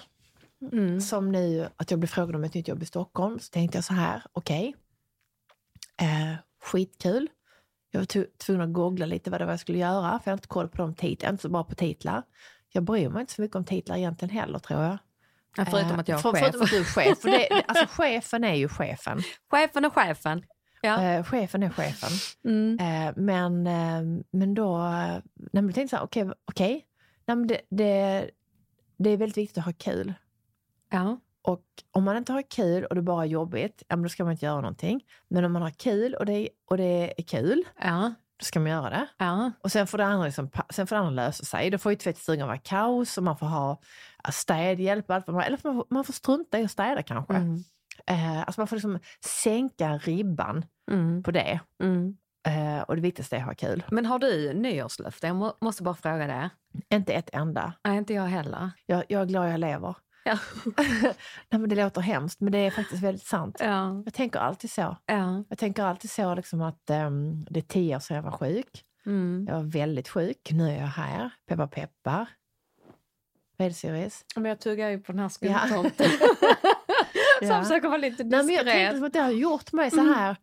Mm. Som nu att jag blev frågad om ett nytt jobb i Stockholm, så tänkte jag så här, okej, eh, skitkul. Jag var tv- tvungen att googla lite vad det var jag skulle göra, för jag har inte koll på de titlarna, inte så bra på titlar. Jag bryr mig inte så mycket om titlar egentligen heller, tror jag. Ja, förutom Eh, att jag är för, chef. Förutom att du är chef. För det, alltså, chefen är ju chefen. Chefen är chefen. Ja. Eh, chefen är chefen. Mm. Eh, men, eh, men då, eh, men då tänkte så här, okej. Nej, men det, det, det är väldigt viktigt att ha kul. Ja. Och om man inte har kul och det bara är jobbigt, ja, men då ska man inte göra någonting. Men om man har kul och det, och det är kul, Ja. Då ska man göra det. Ja. Och sen får det andra, liksom, sen får det andra lösa sig. Då får ju tvättstugan vara kaos och man får ha städhjälp. Allt man, eller man får, man får strunta i att städa kanske. Mm. Eh, alltså man får liksom sänka ribban Mm. på det. Mm. Eh, och det viktigaste är att ha kul. Men har du nyårslöfte? Jag må, måste bara fråga det. Inte ett enda. Nej, inte jag heller. Jag, jag är glad jag lever. Ja. Nej, men det låter hemskt, men det är faktiskt väldigt sant. Ja. Jag tänker alltid så. Ja. Jag tänker alltid så liksom att ehm, det är tio år sedan jag var sjuk. Mm. Jag var väldigt sjuk. Nu är jag här. Peppar peppar. Vad är det Syris? Men jag tuggar ju på den här skumtomten. Ja. Som försöker vara lite Nej, men jag tänkte diskret. som att det har gjort mig så här...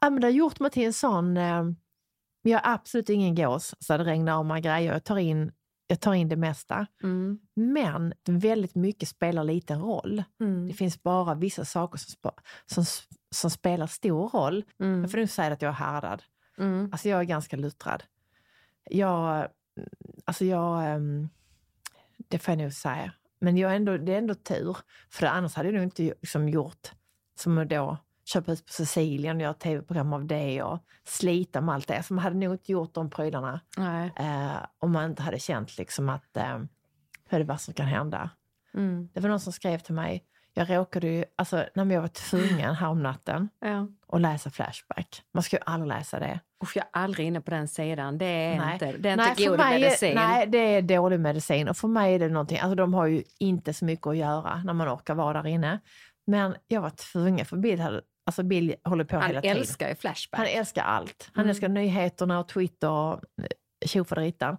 Ja, men det har gjort mig till en sån... Eh, jag är absolut ingen gås så det regnar av mig grejer. Jag tar in, jag tar in det mesta. Mm. Men väldigt mycket spelar liten roll. Mm. Det finns bara vissa saker som, som, som spelar stor roll. Mm. Jag får nog säga att jag är härdad. Mm. Alltså jag är ganska luttrad. Jag, alltså jag, ehm, det får jag nog säga. Men jag är ändå, det är ändå tur. För annars hade jag nog inte liksom gjort som då köpa hus på Sicilien och göra tv-program av det och slita med allt det. Så man hade nog inte gjort de prylarna eh, om man inte hade känt liksom att eh, är det värsta som kan hända. Mm. Det var någon som skrev till mig, jag råkade ju, alltså när jag var tvungen här om natten Ja. och läsa Flashback. Man ska ju aldrig läsa det. Usch, jag är aldrig inne på den sidan. Det är Nej. inte, det är Nej, inte god mig medicin. Nej, det är dålig medicin. Och för mig är det någonting, alltså de har ju inte så mycket att göra när man orkar vara där inne. Men jag var tvungen, för Bill, hade, alltså Bill håller på Han hela tiden. älskar ju Flashback. Han älskar allt. Han Mm. älskar nyheterna och Twitter och eh, tjofaderittan.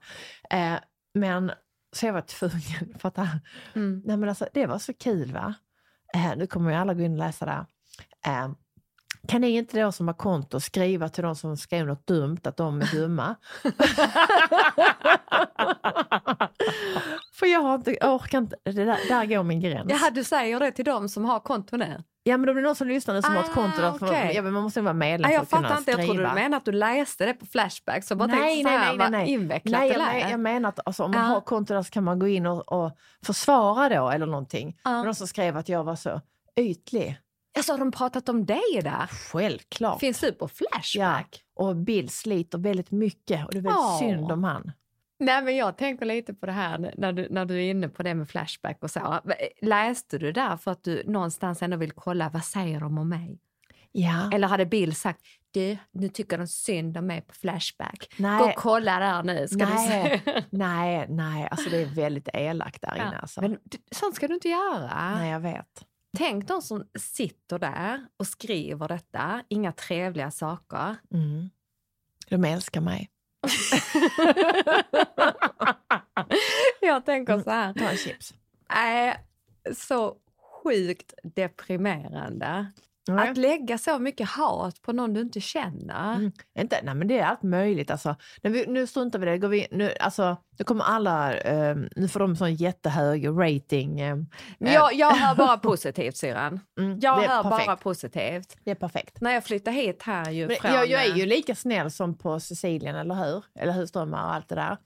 Eh, men så jag var tvungen för att han, Mm. nej men alltså, det var så kul va. Eh, nu kommer ju alla gå in och läsa det. Eh, kan ni inte då som har konto skriva till de som skrev något dumt att de är dumma? För jag har inte, jag orkar inte, det där, där går min gräns. Jaha, du säger det till dem som har konto nu? Ja men om det är någon som lyssnar som har ett Ah, konto där, för, okej. ja, men man måste vara medlem Nej, för att kunna inte, jag trodde du skriva. menade att du läste det på Flashback. Så bara Nej, tänkte nej, nej, nej, nej. invecklat Nej, det lät. men, jag menar att alltså, om man Ja. har konto där så kan man gå in och, och försvara då eller någonting. Ja. Men de som skrev att jag var så ytlig. Alltså, har de pratat om dig där? Självklart. Finns du på ja. Flashback? Och Bill sliter väldigt mycket och det är väldigt Åh. synd om han. Nej, men jag tänker lite på det här när du, när du är inne på det med Flashback och så. Läste du där för att du någonstans ändå vill kolla vad säger de om mig? Ja. Eller hade Bill sagt du, nu tycker de synd om mig på Flashback. Nej. Gå och kolla där nu ska du Nej, se. nej, nej, alltså det är väldigt elakt där inne. Ja. Alltså. Men sånt ska du inte göra. Nej, jag vet. Tänk de som sitter där och skriver detta, inga trevliga saker. Mm. De älskar mig. jag tänker så här, Ta en chips. nej, så sjukt deprimerande. Nej. Att lägga så mycket hat på någon du inte känner. Mm. Inte, nej men det är allt möjligt. Alltså, vi, nu struntar vi i det. Går vi, nu, alltså, nu kommer alla, eh, nu får de sån jättehög rating. Eh, Men jag, jag hör bara positivt syrran. mm, Jag hör perfekt. bara positivt. det är perfekt. När jag flyttade hit här ju Men från... jag, jag är eh, ju lika snäll som på Sicilien, eller hur? Eller husdrömmar och allt det där.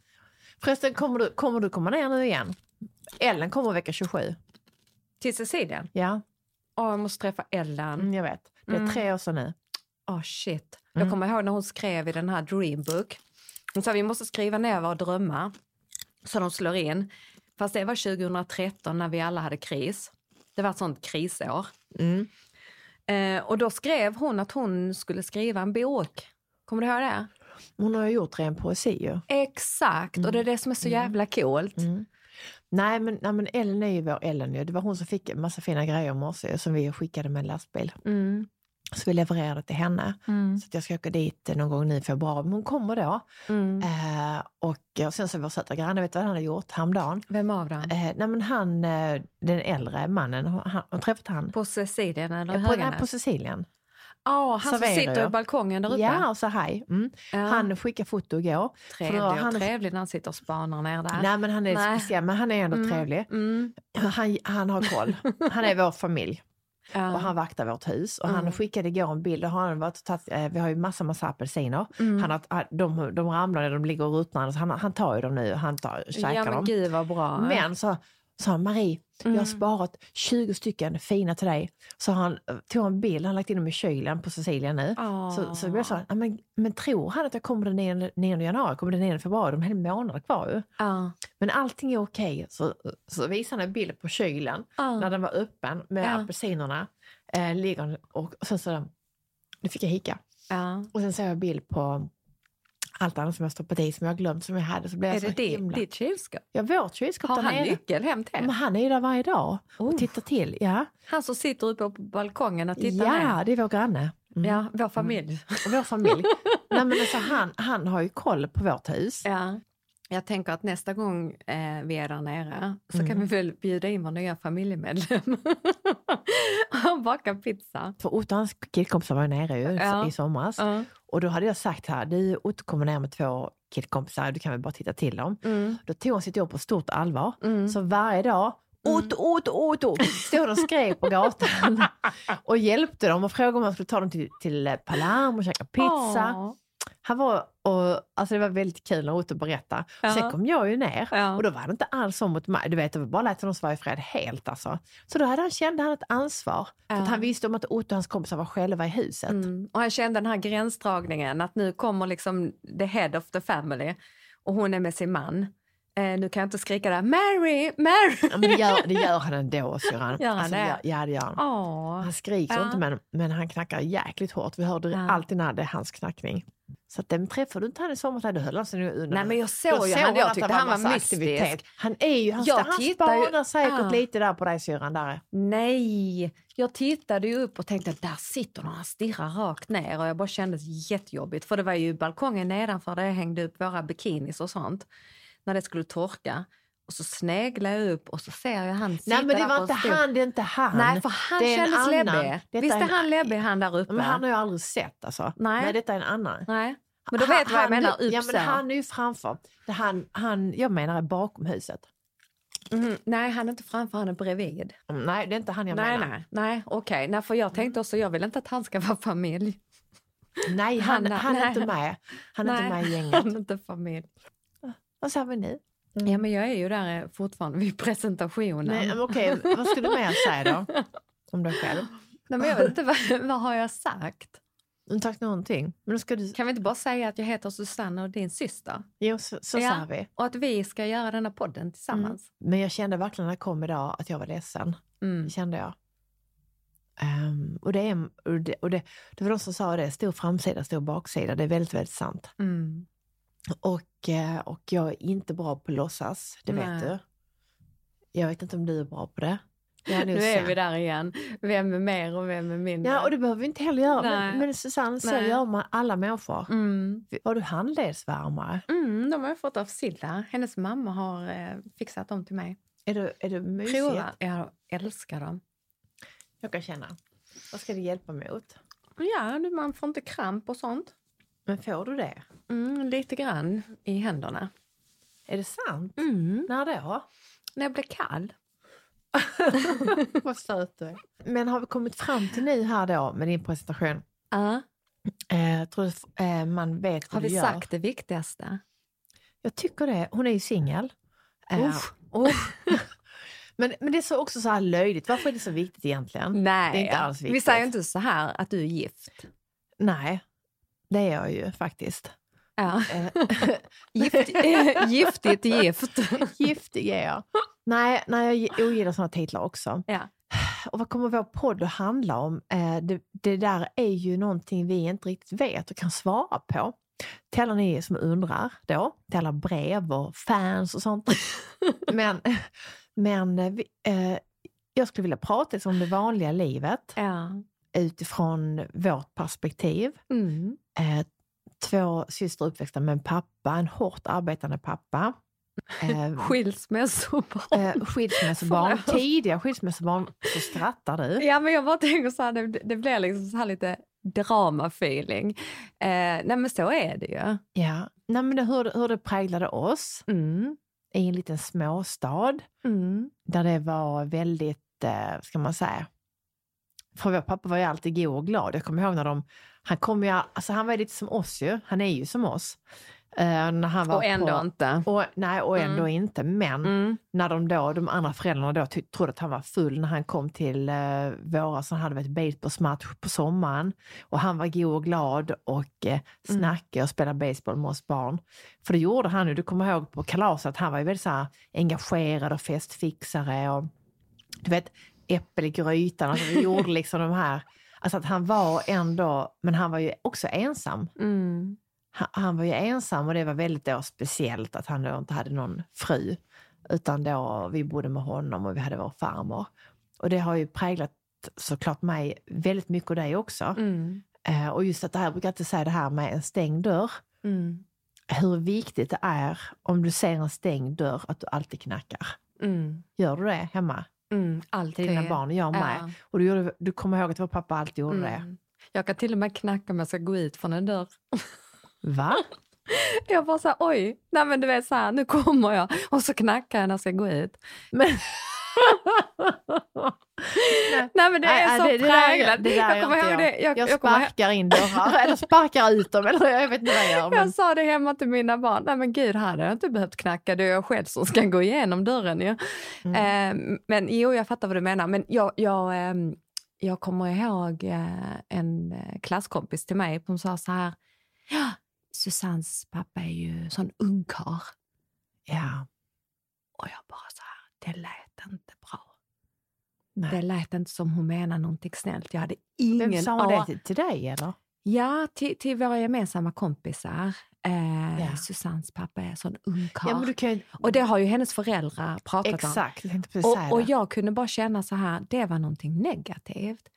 Förresten, kommer du, kommer du komma ner nu igen? Ellen kommer vecka 27. Till Sicilien. Ja, Åh, jag måste träffa Ellen. mm, jag vet. Det är Mm. tre år sedan nu. Åh shit. Mm. Jag kommer ihåg när hon skrev i den här Dreambook. Hon sa vi måste skriva ner våra drömmar så de slår in. Fast det var 2013 när vi alla hade kris. Det var ett sånt krisår. Mm. Eh, och då skrev hon att hon skulle skriva en bok. Kommer du ihåg det? Hon har ju gjort ren poesi ju. Exakt, och det är det som är så jävla coolt. Mm. Nej men, nej men Ellen är ju vår Ellen. Det var hon som fick en massa fina grejer i morse som vi skickade med en lastbil. Mm. Så vi levererade till henne. Mm. Så att jag ska åka dit någon gång nu i februari. Men hon kommer då. Mm. Eh, och, och sen så vår söta granne, vet du vad han har gjort häromdagen? Vem av dem? Eh, nej men han, eh, den äldre mannen, han, har träffat han På Sicilien eller eh, på, nej, på Sicilien. Ja, han som sitter jag. i balkongen där uppe. Ja, och sa hej. Mm. Ja. Han skickade foto igår. Trevlig då- och han- trevlig när han sitter och spanar ner där. Nej men han är Nej. speciell, men han är ändå Mm. trevlig. Mm. Han, han har koll. Han är vår familj. Ja. och han vaktar vårt hus. Och Mm. han skickade igår en bild, har han varit tagit, eh, vi har ju massa, massa apelsiner. Mm. Han har, han- de, de ramlar, de ligger och ruttnar, han, han tar ju dem nu, han tar, käkar ja men dem. gud vad bra. Men så sa han, Marie, jag har Mm. sparat 20 stycken fina till dig. Så han eh, tog en bild, han lagt in dem i kylen på Sicilien nu. Åh. Så, så jag sa, "Ja, men, men tror han att jag kommer den 9, 9 januari, kommer den 9 februari, de har en månad kvar ju. Ja. Men allting är okej. Så, så visade han en bild på kylen Ja. när den var öppen med apelsinerna. Eh, ligger och, och sen så, nu fick jag hicka. Och sen såg jag en bild på allt annat som jag stoppat i som jag glömt som jag hade så blev jag Är så det himla... ditt kylskåp? Ja, vårt kylskåp Har han nere. nyckel hem till Men han är ju där varje dag och Oh. tittar till. Ja, Han som sitter uppe på balkongen och tittar ja ner? det är vår granne. Mm. Ja, vår familj. Och vår familj. Nej, men alltså, han, han har ju koll på vårt hus. Ja. Jag tänker att nästa gång eh, vi är där nere så Mm. kan vi väl bjuda in vår nya familjemedlem och baka pizza. För hans killkompisar var nere ju Ja. i somras. Ja. Och då hade jag sagt här, du Otto kommer ner med två killkompisar, du kan väl bara titta till dem. Mm. Då tog han sitt jobb på stort allvar. Mm. Så varje dag, Otto, Otto, Otto, stod och skrek på gatan och hjälpte dem och frågade om man skulle ta dem till, till Palermo och käka pizza. Åh. Han var, och, alltså det var väldigt kul när Otto berättade. Ja. Sen kom jag ju ner Ja. och då var det inte alls så mot mig. Du vet, det var bara lät honom svara i fred helt alltså. Så då hade han, kände han ett ansvar. För Ja. att han visste om att Otto och hans kompisar var själva i huset. Mm. Och han kände den här gränsdragningen att nu kommer liksom the head of the family och hon är med sin man. Eh, nu kan jag inte skrika där Mary, Mary! Ja, men det, gör, det gör han ändå syrran. Gör han alltså, det? Ja det gör han. Åh. Han skriker Ja. inte men, men han knackar jäkligt hårt. Vi hörde Ja. alltid när det är hans knackning. Så att, men träffade du inte han i somras? Du höll alltså nu under. Nej men jag såg ju han, jag att tyckte han var mystisk. Han är ju, han, Jag han tittar ju- spanar säkert Ja. lite där på dig syrran. Där. Nej, jag tittade ju upp och tänkte att där sitter någon och stirrar rakt ner och jag bara kände jättejobbigt för det var ju balkongen nedanför där jag hängde upp våra bikinis och sånt när det skulle torka. Och så sneglar jag upp och så ser jag han sitta Nej men det var inte han, det är inte han. Nej, för han Det kändes läbbig. Visst är en- han läbbig han där uppe? Men han har jag aldrig sett alltså. Nej. detta är en annan. Nej, men då Han- vet du vad jag han- menar, upp Ja men han är ju framför. Det han, han, jag menar är bakom huset. Mhm. Nej, han är inte framför, han är bredvid. Mm, Nej det är inte han jag nej, menar. nej, nej, okej. Nej, för jag tänkte också, jag vill inte att han ska vara familj. Nej, han, Han- han är nej. inte med. Han är nej, inte med i gänget. Han är inte familj. Vad sa vi nu? Ja, men jag är ju där eh, fortfarande vid presentationen. Nej, men okej, vad ska du mer säga då? Om dig själv? Nej, men jag vet inte, vad, vad har jag sagt? Du har inte sagt någonting. Men ska du... Kan vi inte bara säga att jag heter Susanne och din syster? Jo, så, så Ja. sa vi. Och att vi ska göra denna podden tillsammans. Men jag kände verkligen när jag kom idag att jag var ledsen. Mm. Kände jag. Ehm, och det, är, och det, och det, det var de som sa det, stor framsida, stor baksida. Det är väldigt, väldigt sant. Mm. Och, eh, och jag är inte bra på att låtsas, det vet Nej. du. Jag vet inte om du är bra på det. Nog Nu är vi där igen. Vem är mer och vem är mindre? Ja, och det behöver vi inte heller göra. Men, men Susanne, så Nej. gör man alla människor. Mm. Har du handledsvärmare? Mm, de har jag fått av Silla. Hennes mamma har eh, fixat dem till mig. Är det, är det mysigt? Prova. Jag älskar dem. Jag kan känna. Vad ska det hjälpa mot? Ja, man får inte kramp och sånt. Men får du det? Mm, lite grann i händerna. Är det sant? Mm. När då? När jag blir kall. Vad söt du. Men har vi kommit fram till nu här då med din presentation? Ja. Eh, jag tror att eh, man vet Har vad vi du gör. sagt det viktigaste? Jag tycker det. Hon är ju singel. Eh, Uff. uff. men, men det är så också så här löjligt. Varför är det så viktigt egentligen? Nej, Det är inte alls vi viktigt. säger inte så här att du är gift. Nej, det är jag ju faktiskt. Ja. Eh, Gift, giftigt gift. Giftig är jag. Nej, nej, jag ogillar sådana titlar också. Ja. Och vad kommer vår podd att handla om? Eh, det, det där är ju någonting vi inte riktigt vet och kan svara på. Till alla ni som undrar då, till alla brev och fans och sånt. men men eh, vi, eh, jag skulle vilja prata om det vanliga livet ja. utifrån vårt perspektiv. Mm. Eh, två systrar uppväxta med en pappa, en hårt arbetande pappa. Eh, Skilsmässobarn. eh, skilsmässobarn, tidiga skilsmässobarn, så skrattar du. Ja, men jag bara tänker så här, det, det blir liksom så här lite drama-feeling. Eh, nej, men så är det ju. Ja. Nej, men det, hur, hur det präglade oss Mm. i en liten småstad Mm. där det var väldigt, eh, ska man säga, för vår pappa var ju alltid god och glad. Jag kommer ihåg när de, han kom ju, alltså han var lite som oss ju, han är ju som oss. Eh, när han var Och ändå på, inte. Och, nej, och ändå Mm. inte. Men Mm. när de då, de andra föräldrarna då trodde att han var full när han kom till eh, våra, så han hade ett baseballsmatch på sommaren. Och han var god och glad och eh, Mm. snackade och spelade baseball med oss barn. För det gjorde han ju, du kommer ihåg på kalaset, att han var ju väldigt så här, engagerad och festfixare och du vet, äppel i grytan. Alltså vi gjorde liksom de här, alltså att han var ändå, men han var ju också ensam. Mm. han, han var ju ensam och det var väldigt då speciellt att han då inte hade någon fru. Utan då vi bodde med honom och vi hade vår farmor. Och det har ju präglat såklart mig väldigt mycket och dig också. Mm. Eh, och just att det här, jag brukar alltid säga det här med en stängd dörr. Mm. Hur viktigt det är om du ser en stängd dörr att du alltid knackar. Mm. Gör du det hemma Mm. till Alltid. dina barn? Jag med. Ja. Och du, gjorde, du kommer ihåg att vår pappa alltid gjorde det. Mm. Jag kan till och med knacka om jag ska gå ut från en dörr. Va? Jag bara så här, oj, nej men du vet så här, nu kommer jag och så knackar jag när jag ska gå ut. Men... Nej men det är Nej, så det, det där, präglat. det där jag kommer ihåg det. Jag, jag jag, sparkar in dörrar, eller sparkar ut dem, eller jag vet inte vad jag gör. Men... jag sa det hemma till mina barn, nej men gud här hade jag inte behövt knacka, det är jag själv som ska gå igenom dörren ju. Mm. Eh, men jo, jag fattar vad du menar. Men jag, jag, ehm, jag kommer ihåg eh, en eh, klasskompis till mig som sa så här, ja, Susannes pappa är ju sån ungkarl. Ja, Och jag bara så här, det lät inte bra. nej. Det lät inte som hon menade någonting snällt. Jag hade ingen Vem sa det till, till dig eller? Ja, till, till våra gemensamma kompisar. Eh, Ja. Susannes pappa är sån ungkarl. Ja, kan. Och det har ju hennes föräldrar pratat om. Exakt, precis säga Och, och jag kunde bara känna så här, det var någonting negativt.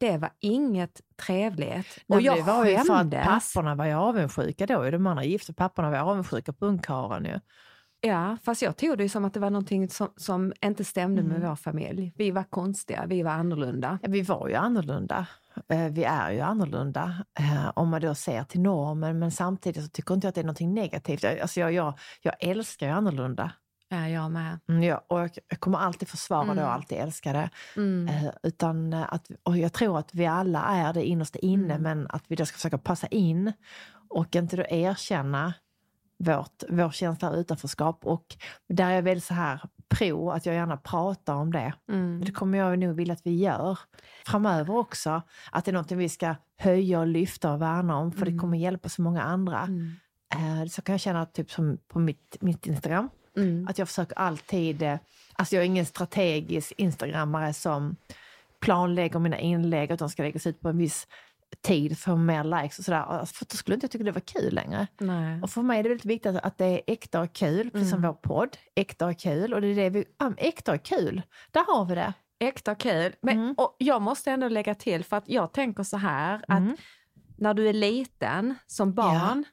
Det var inget trevligt. Och jag det var ju för att skämdes. papporna var ju avundsjuka då. De andra gifta papporna var avundsjuka på ungkarlen ju. Ja, fast jag tog det som att det var någonting som, som inte stämde med Mm. vår familj. Vi var konstiga, vi var annorlunda. Ja, vi var ju annorlunda. Eh, Vi är ju annorlunda eh, om man då ser till normen. Men samtidigt så tycker inte jag att det är någonting negativt. Alltså jag, jag, jag älskar ju annorlunda. Ja, jag med. Mm, jag, och jag, kommer alltid försvara det Mm. och alltid älska det. Mm. Eh, utan att, och jag tror att vi alla är det innerst inne, Mm. men att vi då ska försöka passa in och inte då erkänna vårt, vår känsla av utanförskap. Och där är jag väldigt så här pro att jag gärna pratar om det. Mm. Det kommer jag nog vilja att vi gör framöver också. Att det är något vi ska höja och lyfta och värna om, för det Mm. kommer hjälpa så många andra. Mm. Eh, Så kan jag känna typ som på mitt, mitt Instagram, Mm. att jag försöker alltid, eh, alltså jag är ingen strategisk instagrammare som planlägger mina inlägg, de ska läggas ut på en viss tid för mer likes och sådär. För då skulle inte jag tycka det var kul längre. Nej. Och för mig är det väldigt viktigt att- det är äkta och kul, precis som Mm. vår podd. Äkta och kul. Och det är det vi, ja, äkta och kul, där har vi det. Äkta kul. Men, Mm. och jag måste ändå lägga till, för att jag tänker så här, Mm. att när du är liten som barn,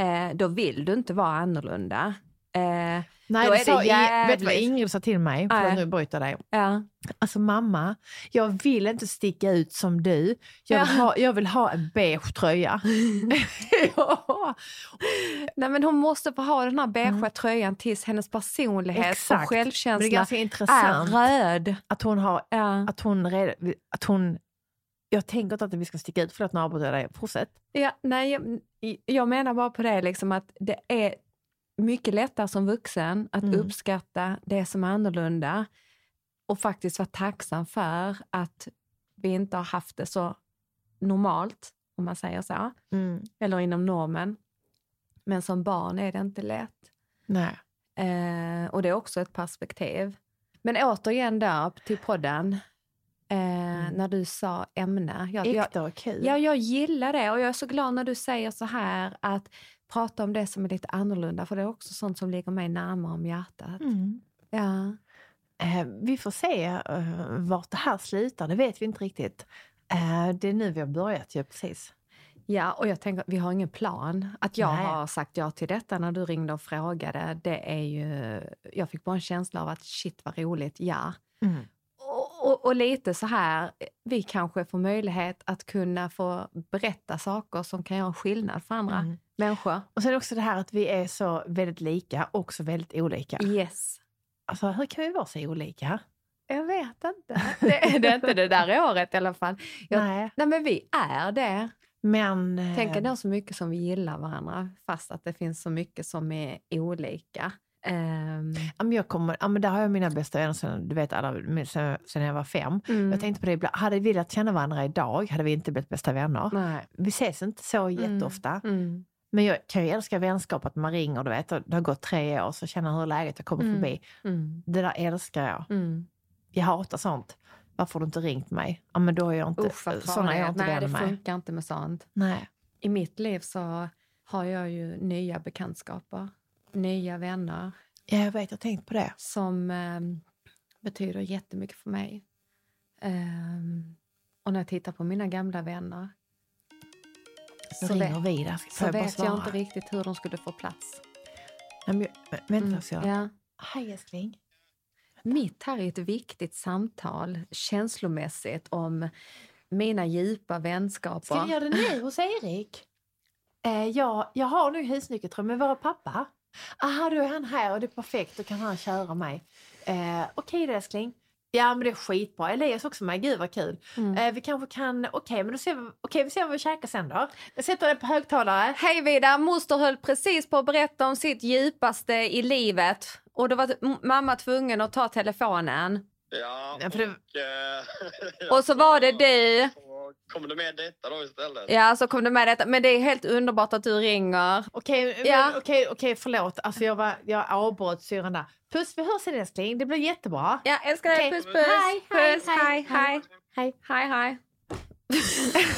eh, då vill du inte vara annorlunda. Eh, Nej, Då är sa det Ing- vet du vad jävligt- Ingrid sa till mig? Förlåt, Nej. nu bryter dig. ja. Alltså mamma, jag vill inte sticka ut som du. Jag vill, Ja. ha, jag vill ha en beige tröja. ja. Nej, men hon måste få ha den här beigea tröjan tills hennes personlighet Mm. Exakt. och Men det är självkänsla ganska är intressant röd. att hon har, Ja. att hon, att hon jag tänker inte att vi ska sticka ut, förlåt nu avbryter jag dig, fortsätt. Ja, nej, jag, jag menar bara på det liksom att det är mycket lättare som vuxen att Mm. uppskatta det som är annorlunda och faktiskt vara tacksam för att vi inte har haft det så normalt, om man säger så, eller inom normen. Men som barn är det inte lätt. Nej. Eh, och det är också ett perspektiv. Men återigen då till podden, eh, när du sa ämne. Jag, jag, Äkta och kul. Ja, jag gillar det och jag är så glad när du säger så här att prata om det som är lite annorlunda för det är också sånt som ligger mig närmare om hjärtat. Mm. Ja. Eh, vi får se eh, vart det här slutar, det vet vi inte riktigt. Eh, det är nu vi har börjat ju precis. ja, och jag tänker vi har ingen plan. Att jag Nej. har sagt ja till detta när du ringde och frågade, det är ju... Jag fick bara en känsla av att shit vad roligt, ja. Mm. Och, och, och lite så här, vi kanske får möjlighet att kunna få berätta saker som kan göra skillnad för andra Mm. Människor. Och sen också det här att vi är så väldigt lika och så väldigt olika. Yes. Alltså hur kan vi vara så olika? Jag vet inte. Det är det inte det där året i alla fall. Jag, nej. Nej. men vi är det. Men... eh, Tänk ändå så mycket som vi gillar varandra fast att det finns så mycket som är olika. Men jag kommer, ja, men där har jag mina bästa vänner sen, du vet alla, sen, sen jag var fem. mm. Jag tänkte på det ibland, hade vi velat känna varandra idag hade vi inte blivit bästa vänner. Nej. Vi ses inte så jätteofta. Mm. Men jag kan ju älska vänskap, att man ringer, du vet, och det har gått tre år, så känner hur läget jag kommer Mm. förbi. Mm. Det där älskar jag. Mm. Jag hatar sånt. Varför har du inte ringt mig? Ja, men då är jag inte, vad såna är jag inte Nej, det med. funkar inte med sånt. Nej. I mitt liv så har jag ju nya bekantskaper, nya vänner Ja, jag vet, jag har tänkt på det. som eh, betyder jättemycket för mig. Ehm, och när jag tittar på mina gamla vänner så, ringer vet, vi där. Så jag vet jag inte riktigt hur de skulle få plats. Nej, men, jag- vänta Mm, så. ja. Hej älskling. Mitt här är ett viktigt samtal känslomässigt om mina djupa vänskaper. Ska vi göra det nu hos Erik? Eh, ja, jag har nu husnyckeltråd med vår pappa. Aha, då är han här och det är perfekt. Då kan han köra mig. Eh, Okej då älskling. Ja, men det är skitbra. Elias också med. Gud vad kul. Mm. Eh, vi kanske kan... Okej, men då ser vi, okej, vi ser vad vi käkar sen då. Jag sätter det på högtalare. Hej Vida! Moster höll precis på att berätta om sitt djupaste i livet och då var mamma tvungen att ta telefonen. Ja, Ja, för det- och, eh, Och så var det du. Kom det med detta då istället? Ja, så kom du med detta. Men det är helt underbart att du ringer. Okej, Ja. men okej, okej, förlåt. Alltså jag, var, jag avbröt syrran där. Puss, vi hörs sen älskling. Det blir jättebra. Ja, älskar dig. Okej. Puss, puss. Hej, hej, puss, hej, hej, hej. hej. Hej, hej.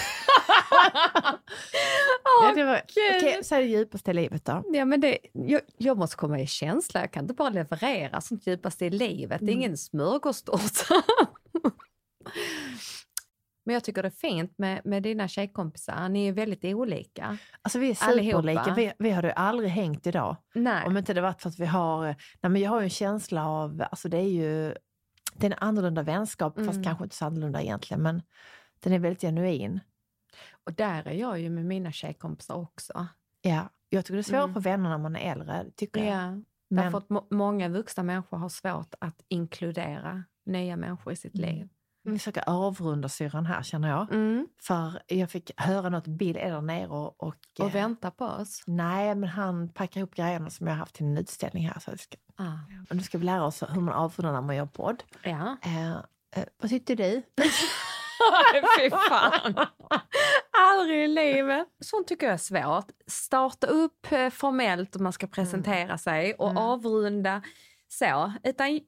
Ja, Åh, det var, Gud. okej, så är det djupaste i livet då. Ja, men det, jag, jag måste komma i känsla. Jag kan inte bara leverera sånt djupaste i livet. Det är ingen smörgåstårta. men jag tycker det är fint med, med dina tjejkompisar. Ni är väldigt olika. Alltså vi är superlika. Vi, vi hade ju aldrig hängt idag. Nej. Om inte det varit för att vi har... Nej, men jag har ju en känsla av... Alltså det är ju... Det är en annorlunda vänskap, fast Mm. kanske inte så annorlunda egentligen. Men den är väldigt genuin. Och där är jag ju med mina tjejkompisar också. Ja. Jag tycker det är svårt Mm. för vänner när man är äldre. Tycker jag. Ja. Men, Därför att må- många vuxna människor har svårt att inkludera nya människor i sitt Mm. liv. Vi försöker avrunda syrran här känner jag. Mm. För jag fick höra något Bill är där nere och... Och, eh, Och vänta på oss. Nej, men han packar ihop grejerna som jag har haft till en utställning här. Så jag ska, Ah. och nu ska vi lära oss hur man avrundar när man gör podd. Ja. Eh, eh, vad tyckte du? Fy fan. Aldrig i livet. Sånt tycker jag är svårt. Starta upp eh, formellt om man ska presentera sig och Mm. avrunda så. Utan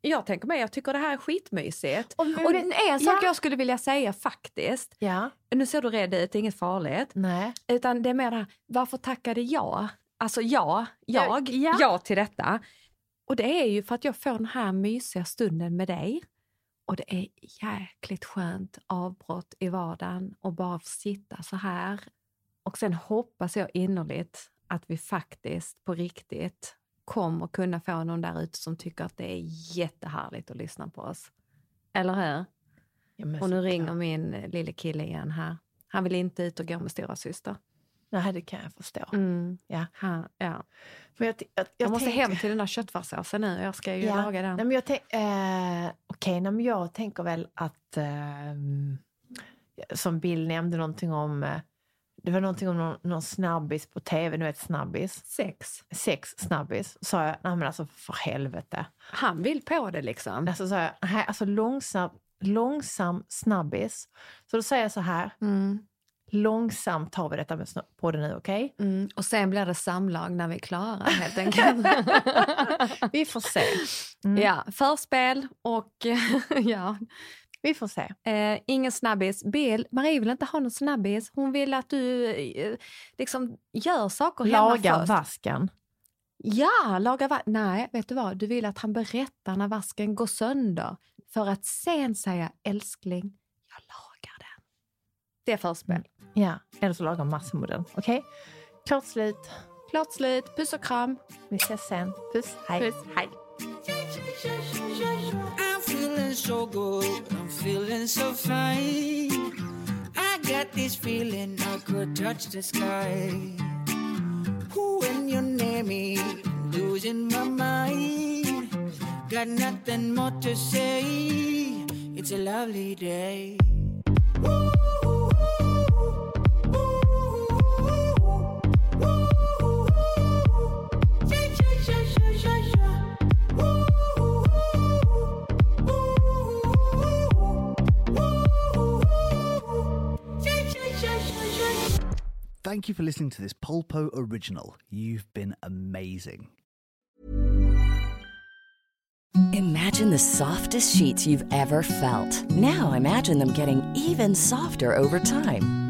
jag tänker mig, jag tycker det här är skitmysigt. Och, Och en sak ja. jag skulle vilja säga faktiskt, Ja, nu ser du rädd ut, det är inget farligt. nej. Utan det är mer det här, varför tackade jag? Alltså jag, jag, Ja. ja till detta. Och det är ju för att jag får den här mysiga stunden med dig. Och det är jäkligt skönt avbrott i vardagen och bara sitta så här. Och sen hoppas jag innerligt att vi faktiskt på riktigt kommer kunna få någon där ute som tycker att det är jättehärligt att lyssna på oss. Eller hur? Ja, Och nu ringer min eh, lille kille igen här. Han vill inte ut och gå med stora syster. Nej, det kan jag förstå. Mm. Ja. Han, ja. Men jag, jag, jag, Jag, måste tänk- hem till den där köttfärssåsen nu. Jag ska ju Ja. laga den. Nej, men jag, tänk, eh, okej, nej, men jag tänker väl att... ehm, som Bill nämnde någonting om... Eh, det var någonting om någon, någon snabbis på tv, nu vet snabbis. Sex. Sex snabbis. Sa jag, nej men alltså för helvete. Han vill på det liksom. Alltså sa jag, nej, alltså långsam, långsam snabbis. Så då säger jag så här, Mm. långsamt tar vi detta med på det nu, okej? Mm. Och sen blir det samlag när vi är klara helt enkelt. Vi får se. Mm. ja, förspel och ja, Vi får se. eh, ingen snabbis. Bill, Marie vill inte ha någon snabbis. Hon vill att du eh, liksom gör saker hemma Laga först. vasken. Ja, laga vasken. Nej, vet du vad? Du vill att han berättar när vasken går sönder. För att sen säga älskling, jag lagar den. Det är förspel. Ja, eller så lagar massemodellen. Okej? Klart slut. Klart slut. Puss och kram. Vi ses sen. Puss, hej. Puss. Hej. Feeling so good, I'm feeling so fine. I got this feeling I could touch the sky. Ooh, when you near me, I'm losing my mind. Got nothing more to say. It's a lovely day. Thank you for listening to this Polpo original. You've been amazing. Imagine the softest sheets you've ever felt. Now imagine them getting even softer over time.